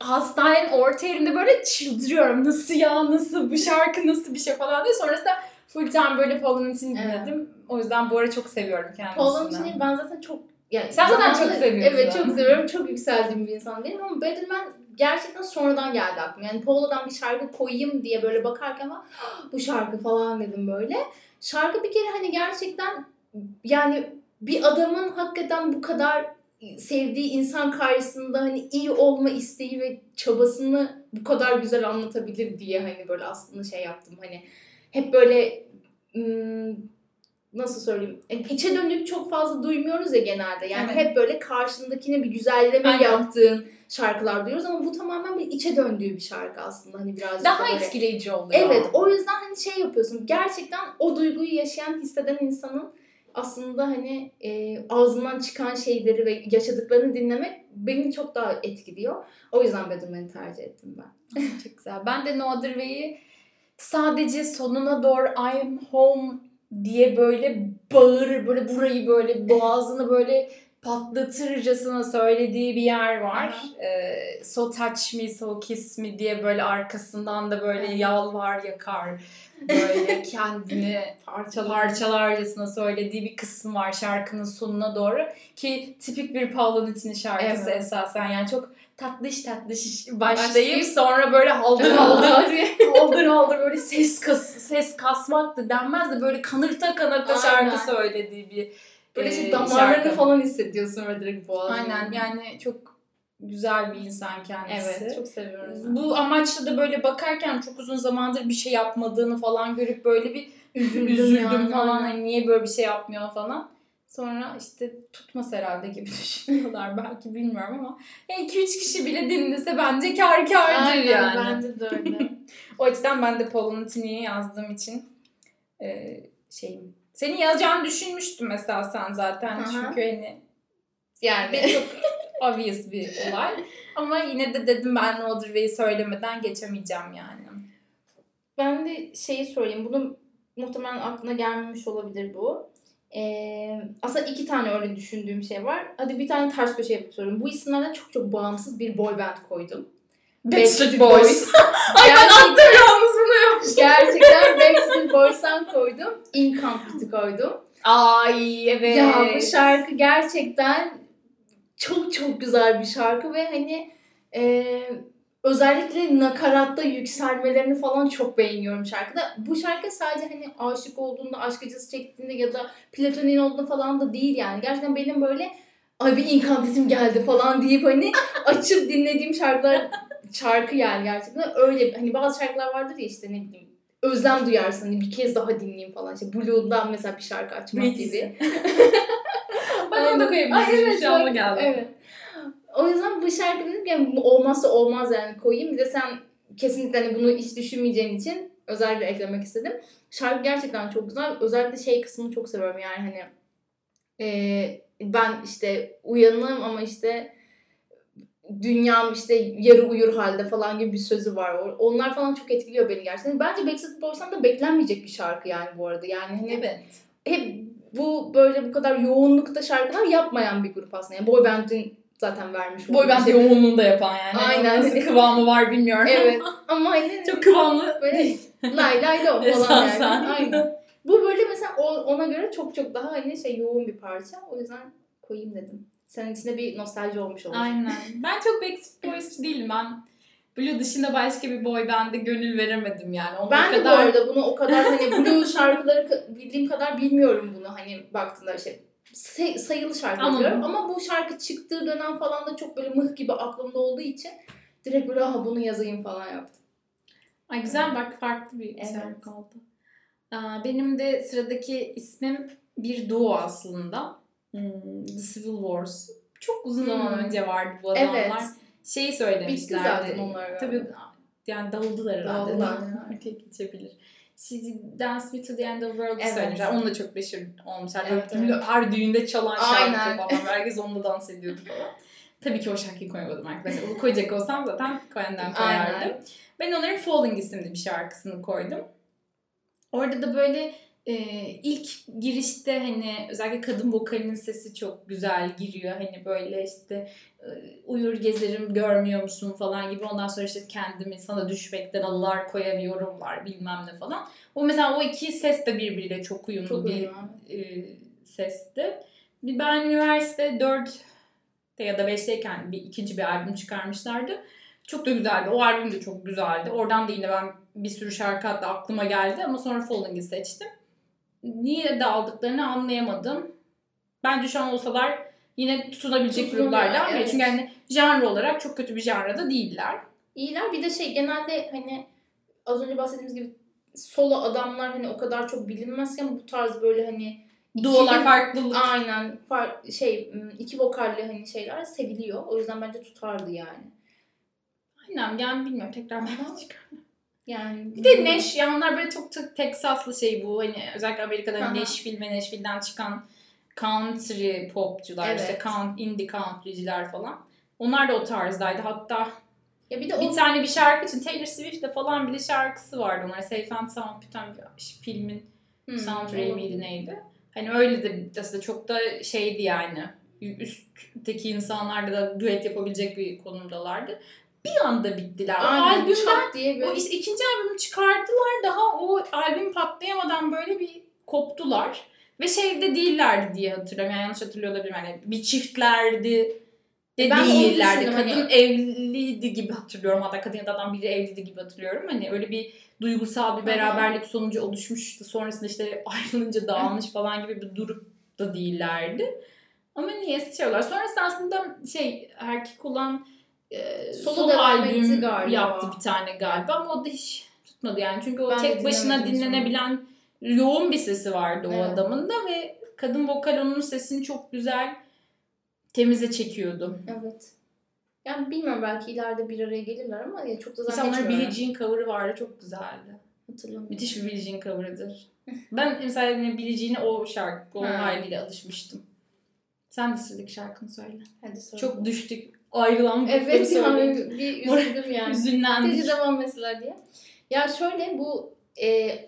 hastanenin orta yerinde böyle çıldırıyorum. Nasıl ya nasıl bu şarkı nasıl bir şey falan diye. Sonrasında full time böyle Paul'un için Evet. dinledim. O yüzden bu ara çok seviyorum kendisini. Paolo'nun için ben zaten çok yani Sen zaten çok seviyorsun. Evet çok seviyorum. Çok yükseldiğim bir insan değilim ama Betterman gerçekten sonradan geldi aklıma. Yani Paolo'dan bir şarkı koyayım diye böyle bakarken ama bu şarkı falan dedim böyle. Şarkı bir kere hani gerçekten yani bir adamın hakikaten bu kadar sevdiği insan karşısında hani iyi olma isteği ve çabasını bu kadar güzel anlatabilir diye hani böyle aslında şey yaptım hani hep böyle nasıl söyleyeyim yani içe dönük çok fazla duymuyoruz ya genelde yani Evet. hep böyle karşındakine bir güzelleme Aynen. yaptığın şarkılar duyuyoruz ama bu tamamen bir içe döndüğü bir şarkı aslında hani birazcık Daha da böyle- etkileyici oluyor. Evet o yüzden hani şey yapıyorsun gerçekten o duyguyu yaşayan hisseden insanın aslında hani e, ağzından çıkan şeyleri ve yaşadıklarını dinlemek beni çok daha etkiliyor. O yüzden Betterman'ı tercih ettim ben. Çok güzel. Ben de No Other Way'i sadece sonuna doğru I'm home diye böyle bağırır, böyle burayı böyle boğazını böyle patlatırcasına söylediği bir yer var. Ee, so touch me, so kiss me diye böyle arkasından da böyle yalvar yakar. Böyle kendini Parçalar. parçalarcasına söylediği bir kısım var şarkının sonuna doğru. Ki tipik bir Paolo Nutini şarkısı Evet. esasen. Yani çok tatlış tatlış başlayıp Başlayıp- sonra böyle haldır haldır Haldır. haldır haldır böyle ses kas ses kasmak da denmez de böyle kanırta kanırta Aynen. şarkı söylediği bir Böyle şey damarlarını şarkı. falan hissediyorsun ve direkt boğazını. Aynen yani çok güzel bir insan kendisi. Evet çok seviyorum. Bu amaçla da böyle bakarken çok uzun zamandır bir şey yapmadığını falan görüp böyle bir Üzüldüm, üzüldüm yani, falan hani niye böyle bir şey yapmıyor falan. Sonra işte tutmaz herhalde gibi düşünüyorlar belki bilmiyorum ama 2-3 kişi bile dinlese bence kar kardır Aynen, yani. Bence de öyle. O açıdan ben de Paul Nutini'yi yazdığım için e, şeyim. Senin yazacağını düşünmüştüm mesela sen zaten. Aha. Çünkü hani yani. çok obvious bir olay. Ama yine de dedim ben Other Way'i söylemeden geçemeyeceğim yani. Ben de şeyi söyleyeyim. Bunu muhtemelen aklına gelmemiş olabilir bu. Ee, aslında iki tane öyle düşündüğüm şey var. Hadi bir tane ters köşe yapıp soruyorum. Bu isimlerden çok çok bağımsız bir boy band koydum. Backstreet Boys. Ay ben attım yalnız bunu yapmış. Gerçekten Backstreet Boys'tan koydum. Incomplete'i koydum. Ay evet. Ya bu şarkı gerçekten çok çok güzel bir şarkı ve hani e, özellikle nakaratta yükselmelerini falan çok beğeniyorum şarkıda. Bu şarkı sadece hani aşık olduğunda, aşk acısı çektiğinde ya da platonin olduğunda falan da değil yani. Gerçekten benim böyle ay bir inkantetim geldi falan deyip hani açıp dinlediğim şarkılar şarkı yani gerçekten öyle hani bazı şarkılar vardır ya işte ne bileyim özlem duyarsın hani bir kez daha dinleyeyim falan işte Blue'dan mesela bir şarkı açmak British. gibi. Ben onu da koyabilirim. Evet, Şu geldi. Evet. O yüzden bu şarkı dedim yani olmazsa olmaz yani koyayım. Bir de sen kesinlikle hani bunu hiç düşünmeyeceğin için özellikle eklemek istedim. Şarkı gerçekten çok güzel. Özellikle şey kısmını çok seviyorum yani hani e, ben işte uyanım ama işte dünyam işte yarı uyur halde falan gibi bir sözü var. Onlar falan çok etkiliyor beni gerçekten. Bence Backstreet Boys'tan da beklenmeyecek bir şarkı yani bu arada. Yani hani Evet. hep bu böyle bu kadar yoğunlukta şarkılar yapmayan bir grup aslında. Yani boy band'in zaten vermiş Boy band şey. yoğunluğunu da yapan yani. Aynen. Nasıl kıvamı var bilmiyorum. Evet. Ama hani Çok kıvamlı. böyle lay lay lo falan yani. Aynen. Bu böyle mesela ona göre çok çok daha hani şey yoğun bir parça. O yüzden koyayım dedim. Senin içinde bir nostalji olmuş olur. Aynen. Ben çok Backstreet Boys'cu değilim. Ben Blue dışında başka bir boy band'e gönül veremedim yani. Onun Ben de bu kadar... arada bunu o kadar hani Blue şarkıları bildiğim kadar bilmiyorum bunu hani baktığında işte say- sayılı şarkı Anladım. biliyorum ama bu şarkı çıktığı dönem falan da çok böyle mıh gibi aklımda olduğu için direkt böyle aha bunu yazayım falan yaptım. Ay güzel bak farklı bir Evet. şarkı oldu. Benim de sıradaki ismim bir duo aslında. Hmm, The Civil Wars. Çok uzun zaman Hmm. önce vardı bu adamlar. Evet. Şeyi Bitti söylemişlerdi. zaten onlar. Tabii yani dağıldılar herhalde. Dağıldılar. Okey, geçebilir. Sizi Dance Me to the End of the World'u Evet. söylemişler. Onunla çok meşhur olmuşlar. Böyle Evet, her düğünde çalan şarkı falan. Herkes onunla dans ediyordu falan. Tabii ki o şarkıyı koyamadım arkadaşlar. Onu koyacak olsam zaten Cohen'den koyardım. Aynen. Ben onların Falling isimli bir şarkısını koydum. Orada da böyle e, ilk girişte hani özellikle kadın vokalinin sesi çok güzel giriyor. Hani böyle işte uyur gezerim görmüyor musun falan gibi. Ondan sonra işte kendimi sana düşmekten alılar koyamıyorumlar bilmem ne falan. O mesela o iki ses de birbiriyle çok uyumlu Çok bir uyumlu. e, sesti. Bir Ben üniversite 4 ya da 5'teyken bir ikinci bir albüm çıkarmışlardı. Çok da güzeldi. O albüm de çok güzeldi. Oradan da yine ben bir sürü şarkı hatta aklıma geldi ama sonra Falling'i seçtim. Niye de aldıklarını anlayamadım. Bence şu an olsalar yine tutunabilecek gruplardan biri. evet. Çünkü hani janr olarak çok kötü bir janrada değiller. İyiler bir de şey genelde hani az önce bahsettiğimiz gibi solo adamlar hani o kadar çok bilinmezken bu tarz böyle hani Duolar farklılık. Aynen far, şey iki vokalli hani şeyler seviliyor. O yüzden bence tutardı yani. Aynen yani bilmiyorum tekrar ben çıkar. Yani Bir de Nash ya onlar böyle çok, çok Texaslı şey bu hani özellikle Amerika'da Aha. Nashville ve Nashville'den çıkan country popçular Evet. işte count, indie countryciler falan. Onlar da o tarzdaydı. Hatta ya bir de bir o tane bir şarkı için Taylor Swift'te falan bile şarkısı vardı onlar. Safe and Sound bir tane filmin Hmm, soundtrack'i miydi neydi? Hani öyle de aslında çok da şeydi yani. Üstteki insanlarla da düet yapabilecek bir konumdalardı. Bir anda bittiler. Aynen albümden diye bir o işte ikinci albümü çıkarttılar daha o albüm patlayamadan böyle bir koptular. Ve şeyde değillerdi diye hatırlıyorum. Yani yanlış hatırlıyor olabilirim. Yani bir çiftlerdi de Ben değillerdi. düşündüm, Kadın hani- evliydi gibi hatırlıyorum. Hatta kadın ya da adam biri evliydi gibi hatırlıyorum. Hani öyle bir duygusal bir beraberlik sonucu oluşmuştu. Sonrasında işte ayrılınca dağılmış falan gibi bir durup da değillerdi. Ama niyeyse şey oluyorlar. Sonrasında aslında şey erkek olan e, Solo solo albüm galiba. yaptı bir tane galiba ama o da hiç tutmadı yani. Çünkü o Ben tek başına dinlemedim sonra. dinlenebilen yoğun bir sesi vardı o Evet. adamın da ve kadın vokal onun sesini çok güzel temize çekiyordu. Evet. Yani bilmiyorum belki ileride bir araya gelirler ama ya çok da Mesela zannetmiyorum. Billie Jean cover'ı vardı çok güzeldi. Hatırlamıyorum. Müthiş bir Billie Jean cover'ıdır. ben mesela yine Billie Jean'e o şarkı, o Ha. haliyle alışmıştım. Sen de sıradaki şarkını söyle. Hadi söyle. Çok düştük. Ayrılan grupları Evet yani bir üzüldüm yani. Üzünlendik. Gece devam mesela diye. Ya şöyle bu e,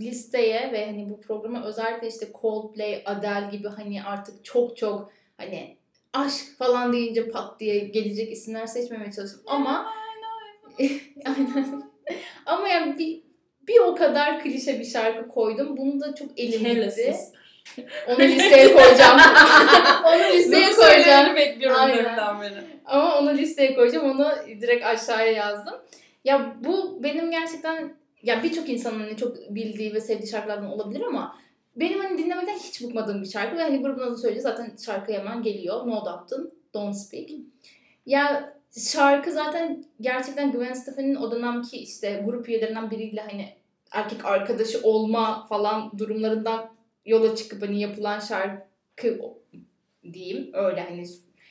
listeye ve hani bu programa özellikle işte Coldplay, Adele gibi hani artık çok çok hani aşk falan deyince pat diye gelecek isimler seçmemeye çalıştım. Ama Aynen. Ama yani bir, bir o kadar klişe bir şarkı koydum. Bunu da çok elim Careless gitti. Whisper. Onu listeye koyacağım. onu listeye Bunu koyacağım. bekliyorum Aynen. beri. Ama onu listeye koyacağım. Onu direkt aşağıya yazdım. Ya bu benim gerçekten ya birçok insanın hani çok bildiği ve sevdiği şarkılardan olabilir ama benim hani dinlemeden hiç bıkmadığım bir şarkı ve hani grubun adını söyleyince zaten şarkı hemen geliyor. No Doubt'ın Don't Speak. Ya şarkı zaten gerçekten Gwen Stefani'nin o dönemki işte grup üyelerinden biriyle hani erkek arkadaşı olma falan durumlarından yola çıkıp hani yapılan şarkı diyeyim öyle hani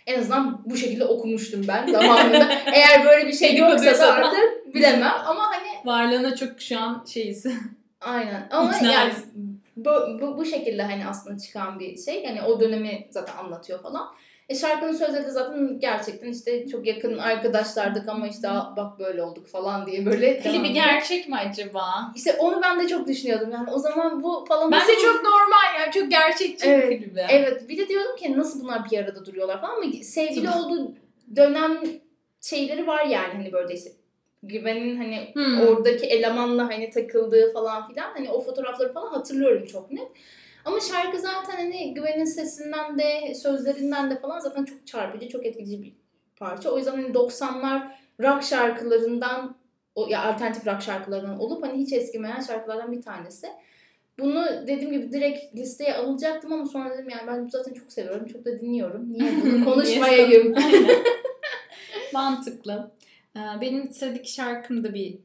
en azından bu şekilde okumuştum ben zamanında. Eğer böyle bir şey yoksa da artık bilemem ama hani Varlığına çok şu an şeyiz. aynen ama İkna yani bu, bu, bu şekilde hani aslında çıkan bir şey. Yani o dönemi zaten anlatıyor falan. E şarkının sözleri de zaten gerçekten işte çok yakın arkadaşlardık ama işte "Aa, bak böyle olduk falan diye böyle Klibi gerçek mi acaba? İşte onu ben de çok düşünüyordum. Yani o zaman bu falan Bence nasıl- çok normal ya. Çok gerçekçi Evet, bir klibi. Evet bir de diyordum ki nasıl bunlar bir arada duruyorlar falan ama sevgili olduğu dönem şeyleri var yani hani böyle işte Güven'in hani Hmm. oradaki elemanla hani takıldığı falan filan hani o fotoğrafları falan hatırlıyorum çok net. Ama şarkı zaten hani Güven'in sesinden de sözlerinden de falan zaten çok çarpıcı, çok etkileyici bir parça. O yüzden hani 90'lar rock şarkılarından o ya alternatif rock şarkılarından olup hani hiç eskimeyen şarkılardan bir tanesi. Bunu dediğim gibi direkt listeye alacaktım ama sonra dedim yani ben zaten çok seviyorum, çok da dinliyorum. Niye bunu konuşmayayım? Mantıklı. Ee, Benim sıradaki şarkım da bir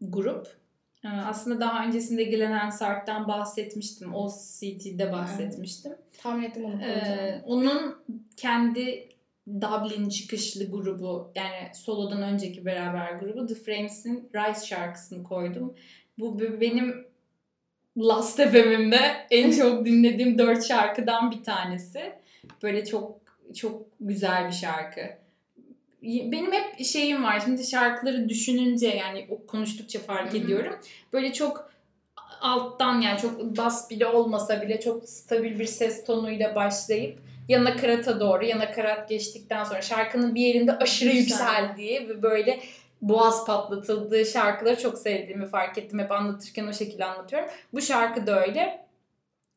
grup. Ee, Aslında daha öncesinde Glenn Hansard'dan bahsetmiştim. O CT'de bahsetmiştim. Tahmin ettim onu. Ee, onun kendi Dublin çıkışlı grubu yani solodan önceki beraber grubu The Frames'in Rise şarkısını koydum. Bu benim Last FM'imde en çok dinlediğim dört şarkıdan bir tanesi. Böyle çok çok güzel bir şarkı. Benim hep şeyim var. Şimdi şarkıları düşününce yani o konuştukça fark ediyorum. Böyle çok alttan yani çok bas bile olmasa bile çok stabil bir ses tonuyla başlayıp ya nakarat'a doğru ya nakarat geçtikten sonra şarkının bir yerinde aşırı Yüksel. yükseldiği ve böyle boğaz patlatıldığı şarkıları çok sevdiğimi fark ettim. Hep anlatırken o şekilde anlatıyorum. Bu şarkı da öyle.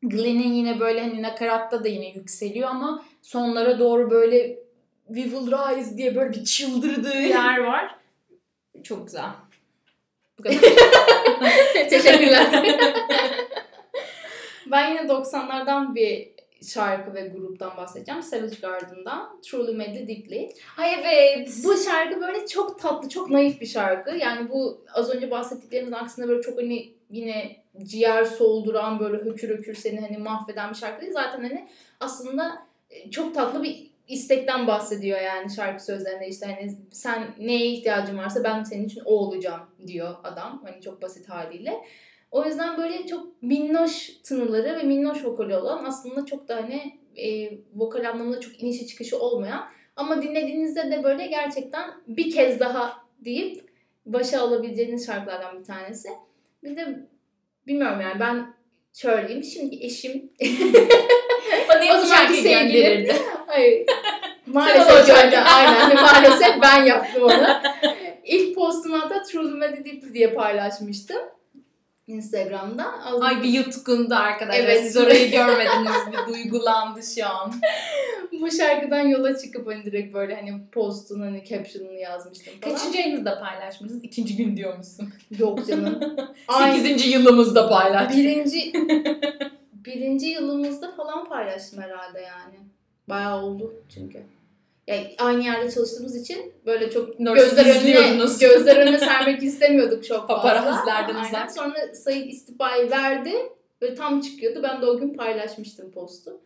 Glenn'in yine böyle hani nakaratta da yine yükseliyor ama sonlara doğru böyle We Will Rise diye böyle bir çıldırdığı yer var. Çok güzel. Bu kadar. Teşekkürler. ben yine 90'lardan bir şarkı ve gruptan bahsedeceğim. Savage Garden'dan Truly Madly Deeply. Ay evet. Bu şarkı böyle çok tatlı, çok naif bir şarkı. Yani bu az önce bahsettiklerimizin aksine böyle çok hani yine ciğer solduran böyle hökür hökür seni hani mahveden bir şarkı değil. Zaten hani aslında e, çok tatlı bir istekten bahsediyor yani şarkı sözlerinde işte hani sen neye ihtiyacın varsa ben senin için o olacağım diyor adam. Hani çok basit haliyle. O yüzden böyle çok minnoş tınıları ve minnoş vokali olan aslında çok da hani e, vokal anlamında çok inişi çıkışı olmayan ama dinlediğinizde de böyle gerçekten bir kez daha deyip başa alabileceğiniz şarkılardan bir tanesi. Bir de bilmiyorum yani ben söyleyeyim. Şimdi eşim Bana O hep zamanki şarkı sevgilim. Hayır. Maalesef öyle. Aynen. Maalesef ben yaptım onu. İlk postumu hatta Mad Deeply diye paylaşmıştım. Instagram'da. Az Ay bir yutkundu arkadaşlar. Evet. Siz orayı görmediniz. Bir duygulandı şu an. bu şarkıdan yola çıkıp hani direkt böyle hani postun hani caption'ını yazmıştım falan. Kaçıncı ayınızda paylaşmışsınız? İkinci gün diyormuşsun. Yok canım. Sekizinci yılımızda paylaştık. birinci birinci yılımızda falan paylaştım herhalde yani. Bayağı oldu çünkü. Yani aynı yerde çalıştığımız için böyle çok gözler önüne, gözler önüne sermek istemiyorduk çok fazla. Paparazzilerden uzak. Sonra Sayın istifayı verdi. Böyle tam çıkıyordu. Ben de o gün paylaşmıştım postu.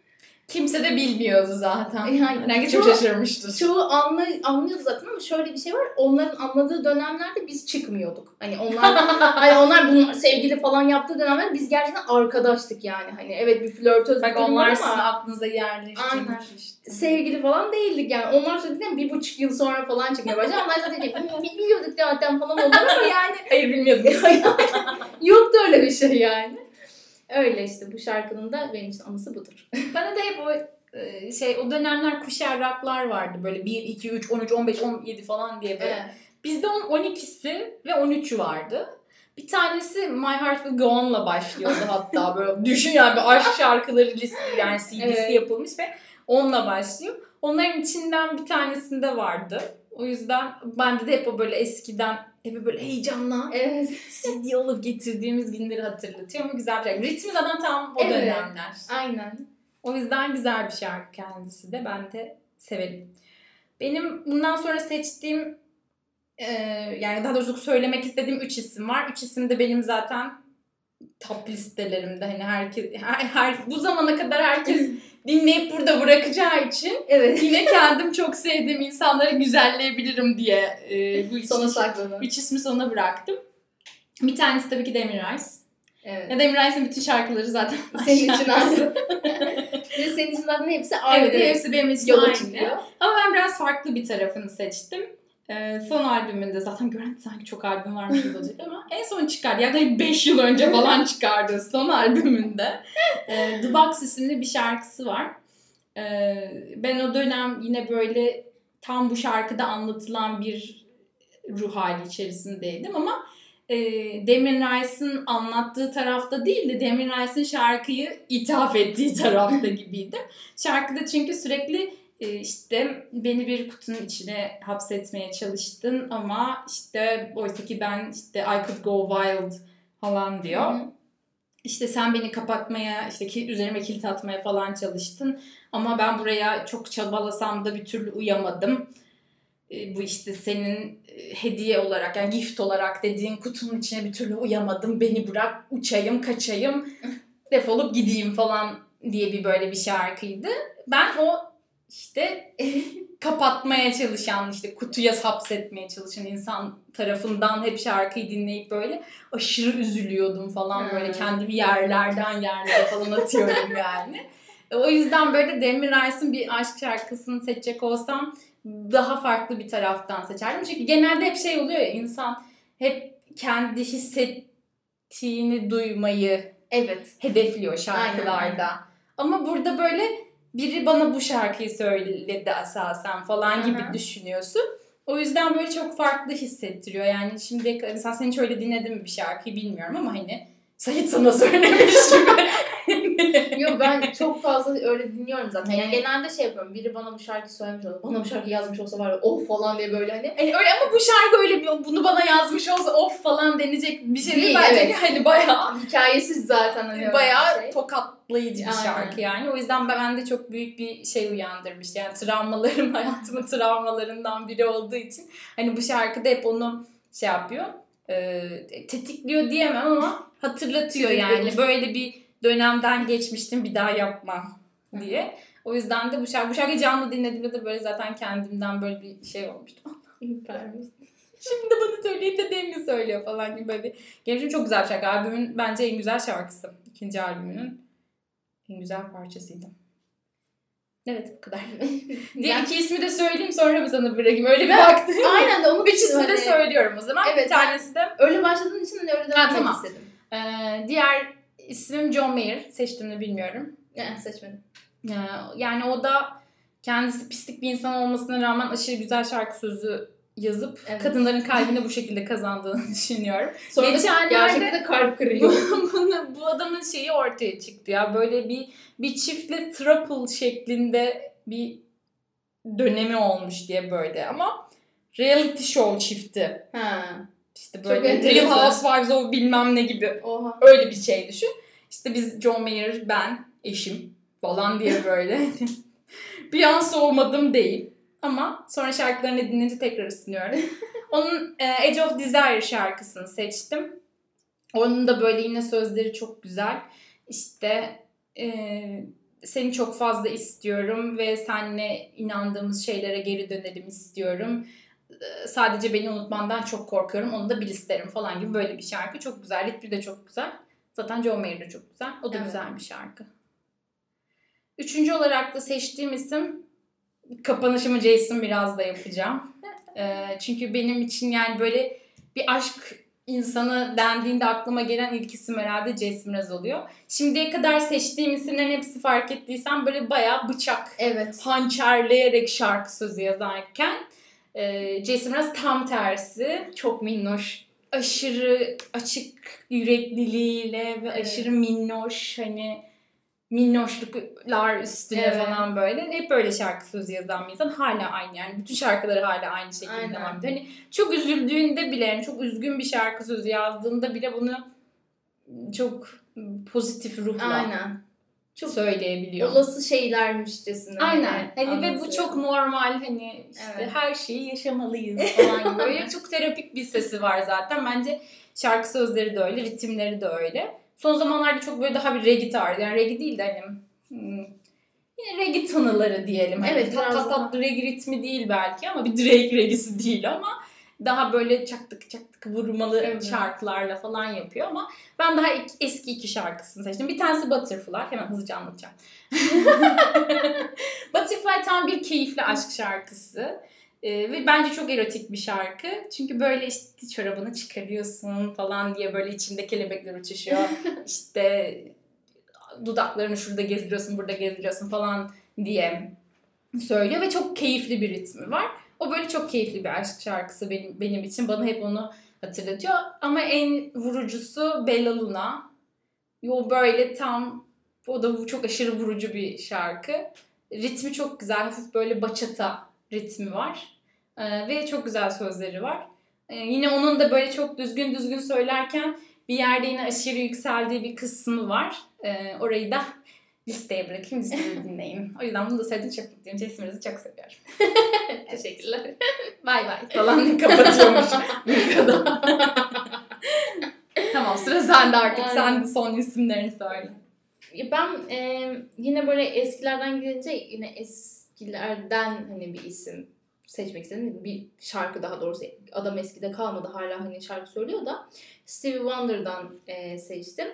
Kimse de bilmiyordu zaten. Yani Herkes çok şaşırmıştır. Çoğu anla, anlıyordu zaten ama şöyle bir şey var. Onların anladığı dönemlerde biz çıkmıyorduk. Hani onlar hani onlar bunlar sevgili falan yaptığı dönemler biz gerçekten arkadaştık yani. Hani evet bir flörtöz Bak onlar var ama aklınıza yerleştirmiş işte. sevgili falan değildik yani. Onlar söylediğinden bir buçuk yıl sonra falan çıkmaya başladı. Onlar zaten şey, "Biz biliyorduk zaten falan onlar ama yani Hayır bilmiyordum. yoktu öyle bir şey yani. Öyle işte bu şarkının da benim için anısı budur. Bana da hep o e, şey o dönemler kuşer raplar vardı böyle 1, 2, 3, 13, 15, 17 falan diye böyle. Bizde onun 12'si ve 13'ü vardı. Bir tanesi My Heart Will Go On'la başlıyordu hatta böyle düşün yani bir aşk şarkıları listesi yani CD'si Evet. yapılmış ve onunla başlıyor. Onların içinden bir tanesinde vardı. O yüzden bende de hep o böyle eskiden hep böyle heyecanla Evet. CD alıp getirdiğimiz günleri hatırlatıyor ama güzel bir şarkı. Ritmi zaten tam o Evet. dönemler. Aynen. O yüzden güzel bir şarkı kendisi de. Ben de severim. Benim bundan sonra seçtiğim e, yani daha doğrusu söylemek istediğim 3 isim var. 3 isim de benim zaten top listelerimde. Hani herkes her, her bu zamana kadar herkes dinleyip burada bırakacağı için Evet. yine kendim çok sevdiğim insanları güzelleyebilirim diye e, bu üç, Sona sakladım. üç ismi sona bıraktım. Bir tanesi tabii ki Demir Rice. Evet. Ya Demir Rice'in bütün şarkıları zaten Senin için ayrı. Ve senin için zaten hepsi aynı. Evet hepsi benim için aynı. çıkıyor. Ama ben biraz farklı bir tarafını seçtim. Ee, son albümünde zaten gören sanki çok albüm varmış gibi olacak ama en son çıkardı. Yani 5 yıl önce falan çıkardı son albümünde. Ee, The Box isimli bir şarkısı var. Ee, ben o dönem yine böyle tam bu şarkıda anlatılan bir ruh hali içerisindeydim ama e, Damien Rice'ın anlattığı tarafta değil de Damien Rice'ın şarkıyı ithaf ettiği tarafta gibiydim. Şarkıda çünkü sürekli işte beni bir kutunun içine hapsetmeye çalıştın ama işte oysa ki ben işte I could go wild falan diyor. Hı hı. İşte sen beni kapatmaya, işte ki üzerime kilit atmaya falan çalıştın. Ama ben buraya çok çabalasam da bir türlü uyamadım. E, bu işte senin e, hediye olarak yani gift olarak dediğin kutunun içine bir türlü uyamadım. Beni bırak uçayım, kaçayım, defolup gideyim falan diye bir böyle bir şarkıydı. Ben o işte kapatmaya çalışan işte kutuya hapsetmeye çalışan insan tarafından hep şarkıyı dinleyip böyle aşırı üzülüyordum falan Ha. böyle kendimi yerlerden yerlere falan atıyorum yani. O yüzden böyle Demir Rice'ın bir aşk şarkısını seçecek olsam daha farklı bir taraftan seçerdim. Çünkü genelde hep şey oluyor ya insan hep kendi hissettiğini duymayı Evet. hedefliyor şarkılarda. Ama burada böyle biri bana bu şarkıyı söyledi esasen falan gibi Aha. düşünüyorsun. O yüzden böyle çok farklı hissettiriyor. Yani şimdi mesela sen hiç öyle dinledin mi bir şarkıyı bilmiyorum ama hani Sait sana söylemiş gibi. Yok ben çok fazla öyle dinliyorum zaten. Yani genelde şey yapıyorum. Biri bana bu şarkıyı söylemiş olsa, bana bu şarkıyı yazmış olsa var ya of falan diye böyle hani. Hani öyle ama bu şarkı öyle bir bunu bana yazmış olsa of falan denecek bir şey değil. Değil, Bence evet. hani bayağı Hikayesiz zaten hani bayağı şey. tokatlayıcı bir Aynen. şarkı yani. O yüzden ben bende çok büyük bir şey uyandırmış. Yani travmalarım hayatımın travmalarından biri olduğu için hani bu şarkıda hep onu şey yapıyor. e, tetikliyor diyemem ama hatırlatıyor yani. Böyle bir dönemden geçmiştim bir daha yapma diye. O yüzden de bu şarkı, bu şarkıyı canlı dinlediğimde de böyle zaten kendimden böyle bir şey olmuştu. Şimdi bana söyleyin de Demi söylüyor falan gibi böyle bir. Benim çok güzel bir şarkı. Albümün bence en güzel şarkısı. İkinci albümünün en güzel parçasıydı. Evet bu kadar. Diğer Ben- iki ismi de söyleyeyim sonra mı sana bırakayım? Öyle bir baktım. Aynen de onu Üç ismi de söylüyorum o zaman. Evet, bir tanesi de Öyle başladığın için öyle devam Ha, tamam. istedim. e, diğer ismim John Mayer. Seçtiğimi bilmiyorum. Yani seçmedim. E, yani o da kendisi pislik bir insan olmasına rağmen aşırı güzel şarkı sözü yazıp Evet. kadınların kalbini bu şekilde kazandığını düşünüyorum. Sonra gerçekten kalp kırıyor. Bunu, bu adamın şeyi ortaya çıktı ya. Böyle bir bir çiftle throuple şeklinde bir dönemi olmuş diye böyle ama reality show çifti. ha. İşte böyle Real. Housewives of bilmem ne gibi. Oha. Öyle bir şey düşün. İşte biz John Mayer, ben, eşim falan diye böyle. bir an soğumadım değil. Ama sonra şarkılarını dinleyince tekrar ısınıyorum. Onun e, Edge of Desire şarkısını seçtim. Onun da böyle yine sözleri çok güzel. İşte e, seni çok fazla istiyorum ve seninle inandığımız şeylere geri dönelim istiyorum. E, Sadece beni unutmandan çok korkuyorum. Onu da bil isterim falan gibi böyle bir şarkı. Çok güzel. Ritmi de çok güzel. Zaten John Mayer de çok güzel. O da Evet. güzel bir şarkı. Üçüncü olarak da seçtiğim isim kapanışımı Jason biraz da yapacağım. E, çünkü benim için yani böyle bir aşk insanı dendiğinde aklıma gelen ilk isim herhalde Jason Mraz oluyor. Şimdiye kadar seçtiğim isimlerin hepsi fark ettiysen böyle bayağı bıçak Evet. hançerleyerek şarkı sözü yazarken e, Jason Mraz tam tersi. Çok minnoş. Aşırı açık yürekliliğiyle ve Evet. aşırı minnoş hani minnoşluklar üstüne Evet. falan böyle. Hep böyle şarkı sözü yazan bir insan. Hala aynı yani. Bütün şarkıları hala aynı şekilde Aynen. ediyor. Hani çok üzüldüğünde bile yani çok üzgün bir şarkı sözü yazdığında bile bunu çok pozitif ruhla Aynen. Çok söyleyebiliyor. Olası şeylermişçesine. Aynen. hani Hani ve bu çok normal hani işte Evet. her şeyi yaşamalıyız falan gibi. Böyle çok terapik bir sesi var zaten. Bence şarkı sözleri de öyle, ritimleri de öyle. Son zamanlarda çok böyle daha bir reggae tarzı. Yani reggae değil de hani hmm, yine reggae tanıları diyelim. Hani Evet, tat tat tat reggae ritmi değil belki ama bir Drake reggae'si değil ama daha böyle çaktık çaktık vurmalı Evet. şarkılarla falan yapıyor ama ben daha eski iki şarkısını seçtim. Bir tanesi Butterfly. Hemen hızlıca anlatacağım. Butterfly tam bir keyifli aşk şarkısı. Ee, ve bence çok erotik bir şarkı. Çünkü böyle işte çorabını çıkarıyorsun falan diye böyle içinde kelebekler uçuşuyor. işte dudaklarını şurada gezdiriyorsun, burada gezdiriyorsun falan diye söylüyor ve çok keyifli bir ritmi var. O böyle çok keyifli bir aşk şarkısı benim, benim için. Bana hep onu hatırlatıyor. Ama en vurucusu Bella Luna. O böyle tam o da çok aşırı vurucu bir şarkı. Ritmi çok güzel. Hafif böyle bachata ritmi var. Ee, ve çok güzel sözleri var. Ee, yine onun da böyle çok düzgün düzgün söylerken bir yerde yine aşırı yükseldiği bir kısmı var. Ee, orayı da listeye bırakayım, listede dinleyin. O yüzden bunu da çok mutluyum. Jasmine'ı çok seviyorum. Teşekkürler. Bay bay falan kapatıyormuş bir kadın. tamam sıra sende artık. Aynen. Sen son isimlerini söyle. Ben e, yine böyle eskilerden gidince yine eskilerden hani bir isim seçmek istedim. Bir şarkı daha doğrusu adam eskide kalmadı hala hani şarkı söylüyor da Stevie Wonder'dan e, seçtim.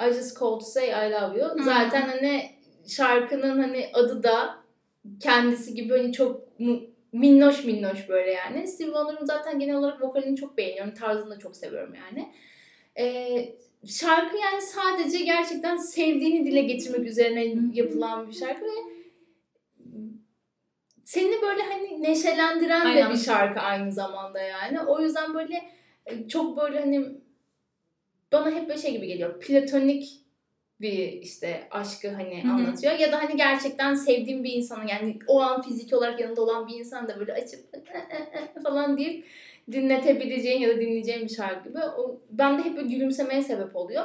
I just called to say I love you. Hmm. Zaten hani şarkının hani adı da kendisi gibi hani çok mu- minnoş minnoş böyle yani. Stevie Wonder'ın zaten genel olarak vokalini çok beğeniyorum. Tarzını da çok seviyorum yani. Ee, şarkı yani sadece gerçekten sevdiğini dile getirmek üzerine yapılan bir şarkı ve seni böyle hani neşelendiren Aynen. de bir şarkı aynı zamanda yani. O yüzden böyle e, çok böyle hani bana hep böyle şey gibi geliyor. Platonik bir işte aşkı hani Hı hı. anlatıyor. Ya da hani gerçekten sevdiğim bir insanı yani o an fiziki olarak yanında olan bir insan da böyle açıp falan deyip dinletebileceğin ya da dinleyeceğin bir şarkı gibi. O, ben de hep böyle gülümsemeye sebep oluyor.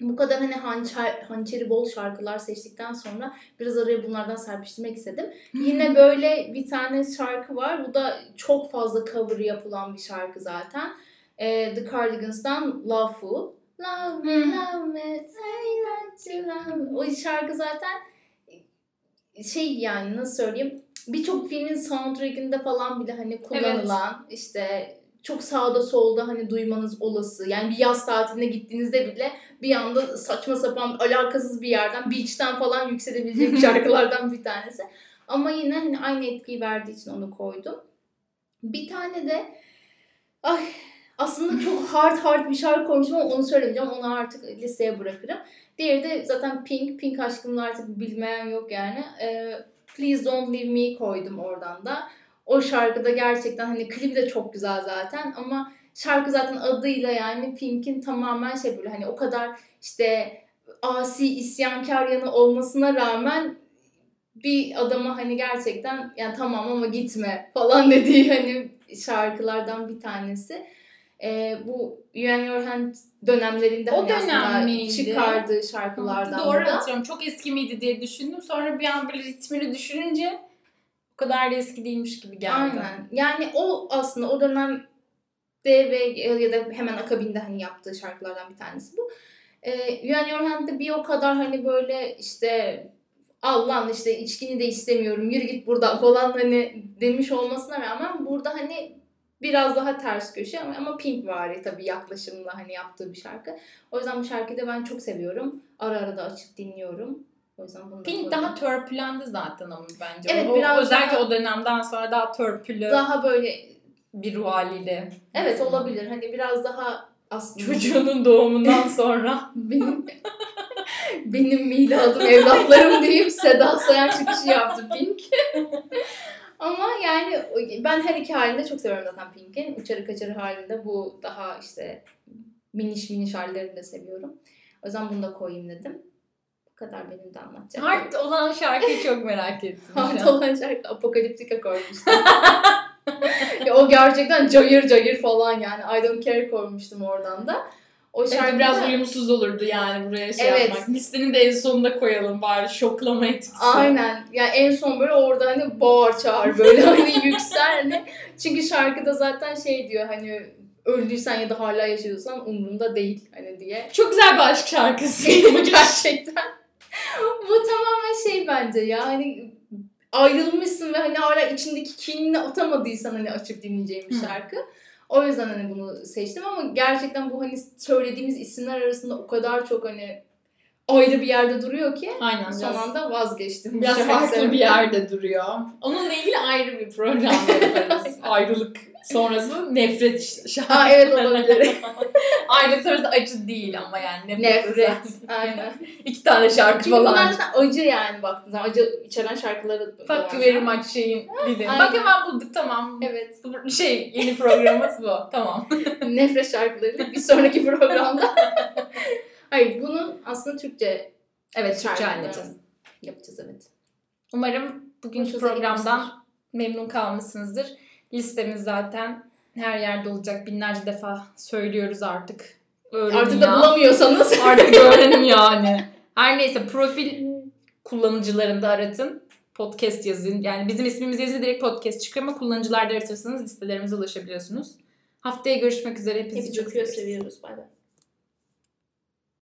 Bu kadar hani hançer, hançeri bol şarkılar seçtikten sonra biraz araya bunlardan serpiştirmek istedim. Yine böyle bir tane şarkı var. Bu da çok fazla cover yapılan bir şarkı zaten. Ee, The Cardigans'tan Love Fool. Love me, Hmm. love me, say that you love me. O şarkı zaten şey yani nasıl söyleyeyim birçok filmin soundtrack'inde falan bile hani kullanılan işte çok sağda solda hani duymanız olası. Yani bir yaz tatiline gittiğinizde bile bir anda saçma sapan alakasız bir yerden beach'ten falan yükselebilecek şarkılardan bir tanesi. Ama yine hani aynı etkiyi verdiği için onu koydum. Bir tane de ay aslında çok hard hard bir şarkı koymuşum ama onu söylemeyeceğim. Onu artık listeye bırakırım. Diğeri de zaten Pink. Pink aşkımla artık bilmeyen yok yani. Ee, Please Don't Leave Me koydum oradan da. O şarkıda gerçekten hani klibi de çok güzel zaten ama şarkı zaten adıyla yani Pink'in tamamen şey böyle hani o kadar işte asi isyankar yanı olmasına rağmen bir adama hani gerçekten yani tamam ama gitme falan dediği hani şarkılardan bir tanesi. Ee, bu Your Hand dönemlerinde O hani dönem miydi? çıkardığı şarkılardan Doğru da. hatırlıyorum. Çok eski miydi diye düşündüm. Sonra bir an böyle ritmini düşününce o kadar da eski değilmiş gibi geldi. Aynen. Yani o aslında o dönemde ve ya da hemen akabinde hani yaptığı şarkılardan bir tanesi bu. Ee, Your Hand'de bir o kadar hani böyle işte Allah'ın işte içkini de istemiyorum yürü git buradan falan hani demiş olmasına rağmen burada hani biraz daha ters köşe ama, ama Pink vari tabii yaklaşımla hani yaptığı bir şarkı. O yüzden bu şarkıyı da ben çok seviyorum. Ara ara da açıp dinliyorum. O yüzden bunu Pink daha törpülendi zaten ama bence. Evet, o, biraz özellikle daha- o dönemden sonra daha törpülü daha böyle bir ruh haliyle. evet olabilir. Hani biraz daha aslında Çocuğunun doğumundan sonra. benim benim miladım evlatlarım deyip Seda Sayan çıkışı yaptı Pink. Ama yani ben her iki halinde çok seviyorum zaten Pink'in. Uçarı kaçarı halinde bu daha işte miniş miniş hallerini de seviyorum. O yüzden bunu da koyayım dedim. Bu kadar benim de anlatacağım. Hard olan şarkıyı çok merak ettim. Hard olan şarkı Apokaliptika koymuştum. ya o gerçekten cayır cayır falan yani. I don't care koymuştum oradan da. O şarkı biraz da- uyumsuz olurdu yani buraya şey Evet. yapmak. Listenin de en sonunda koyalım bari şoklama etkisi. Aynen. Yani en son böyle orada hani bağır çağır böyle hani yüksel hani. Çünkü şarkıda zaten şey diyor hani öldüysen ya da hala yaşıyorsan umurumda değil hani diye. Çok güzel bir aşk şarkısı. Gerçekten. Bu tamamen şey bence ya hani ayrılmışsın ve hani hala içindeki kinini atamadıysan hani açıp dinleyeceğim bir Hı. O yüzden hani bunu seçtim ama gerçekten bu hani söylediğimiz isimler arasında o kadar çok hani ayrı bir yerde duruyor ki Aynen. son Biraz, anda vazgeçtim. bu biraz farklı bir yerde duruyor. Onunla ilgili ayrı bir program yaparız. Ayrılık sonrası nefret şarkı. Aa evet olabilir. Ayrılık sonrası acı değil ama yani nefret. Nefret. Aynen. İki tane şarkı Çünkü bunlar falan. zaten acı yani baktığın zaman. Acı içeren şarkıları da Fuck var. very much. Aynen. Bak hemen bulduk tamam. Evet. Şey yeni programımız bu. Tamam. Nefret şarkıları bir sonraki programda. Hayır bunun aslında Türkçe Evet Türkçe halledeceğiz. yapacağız evet. Umarım bugünkü programdan memnun kalmışsınızdır. Listemiz zaten her yerde olacak. Binlerce defa söylüyoruz artık. Öğrenin Artık da ya. bulamıyorsanız Artık öğrenin yani. Her neyse profil kullanıcılarında aratın. Podcast yazın. Yani bizim ismimiz yazınca direkt podcast çıkıyor ama kullanıcılarda aratırsanız listelerimize ulaşabiliyorsunuz. Haftaya görüşmek üzere. Hepinizi hepinizi çok seviyoruz. Bay bay.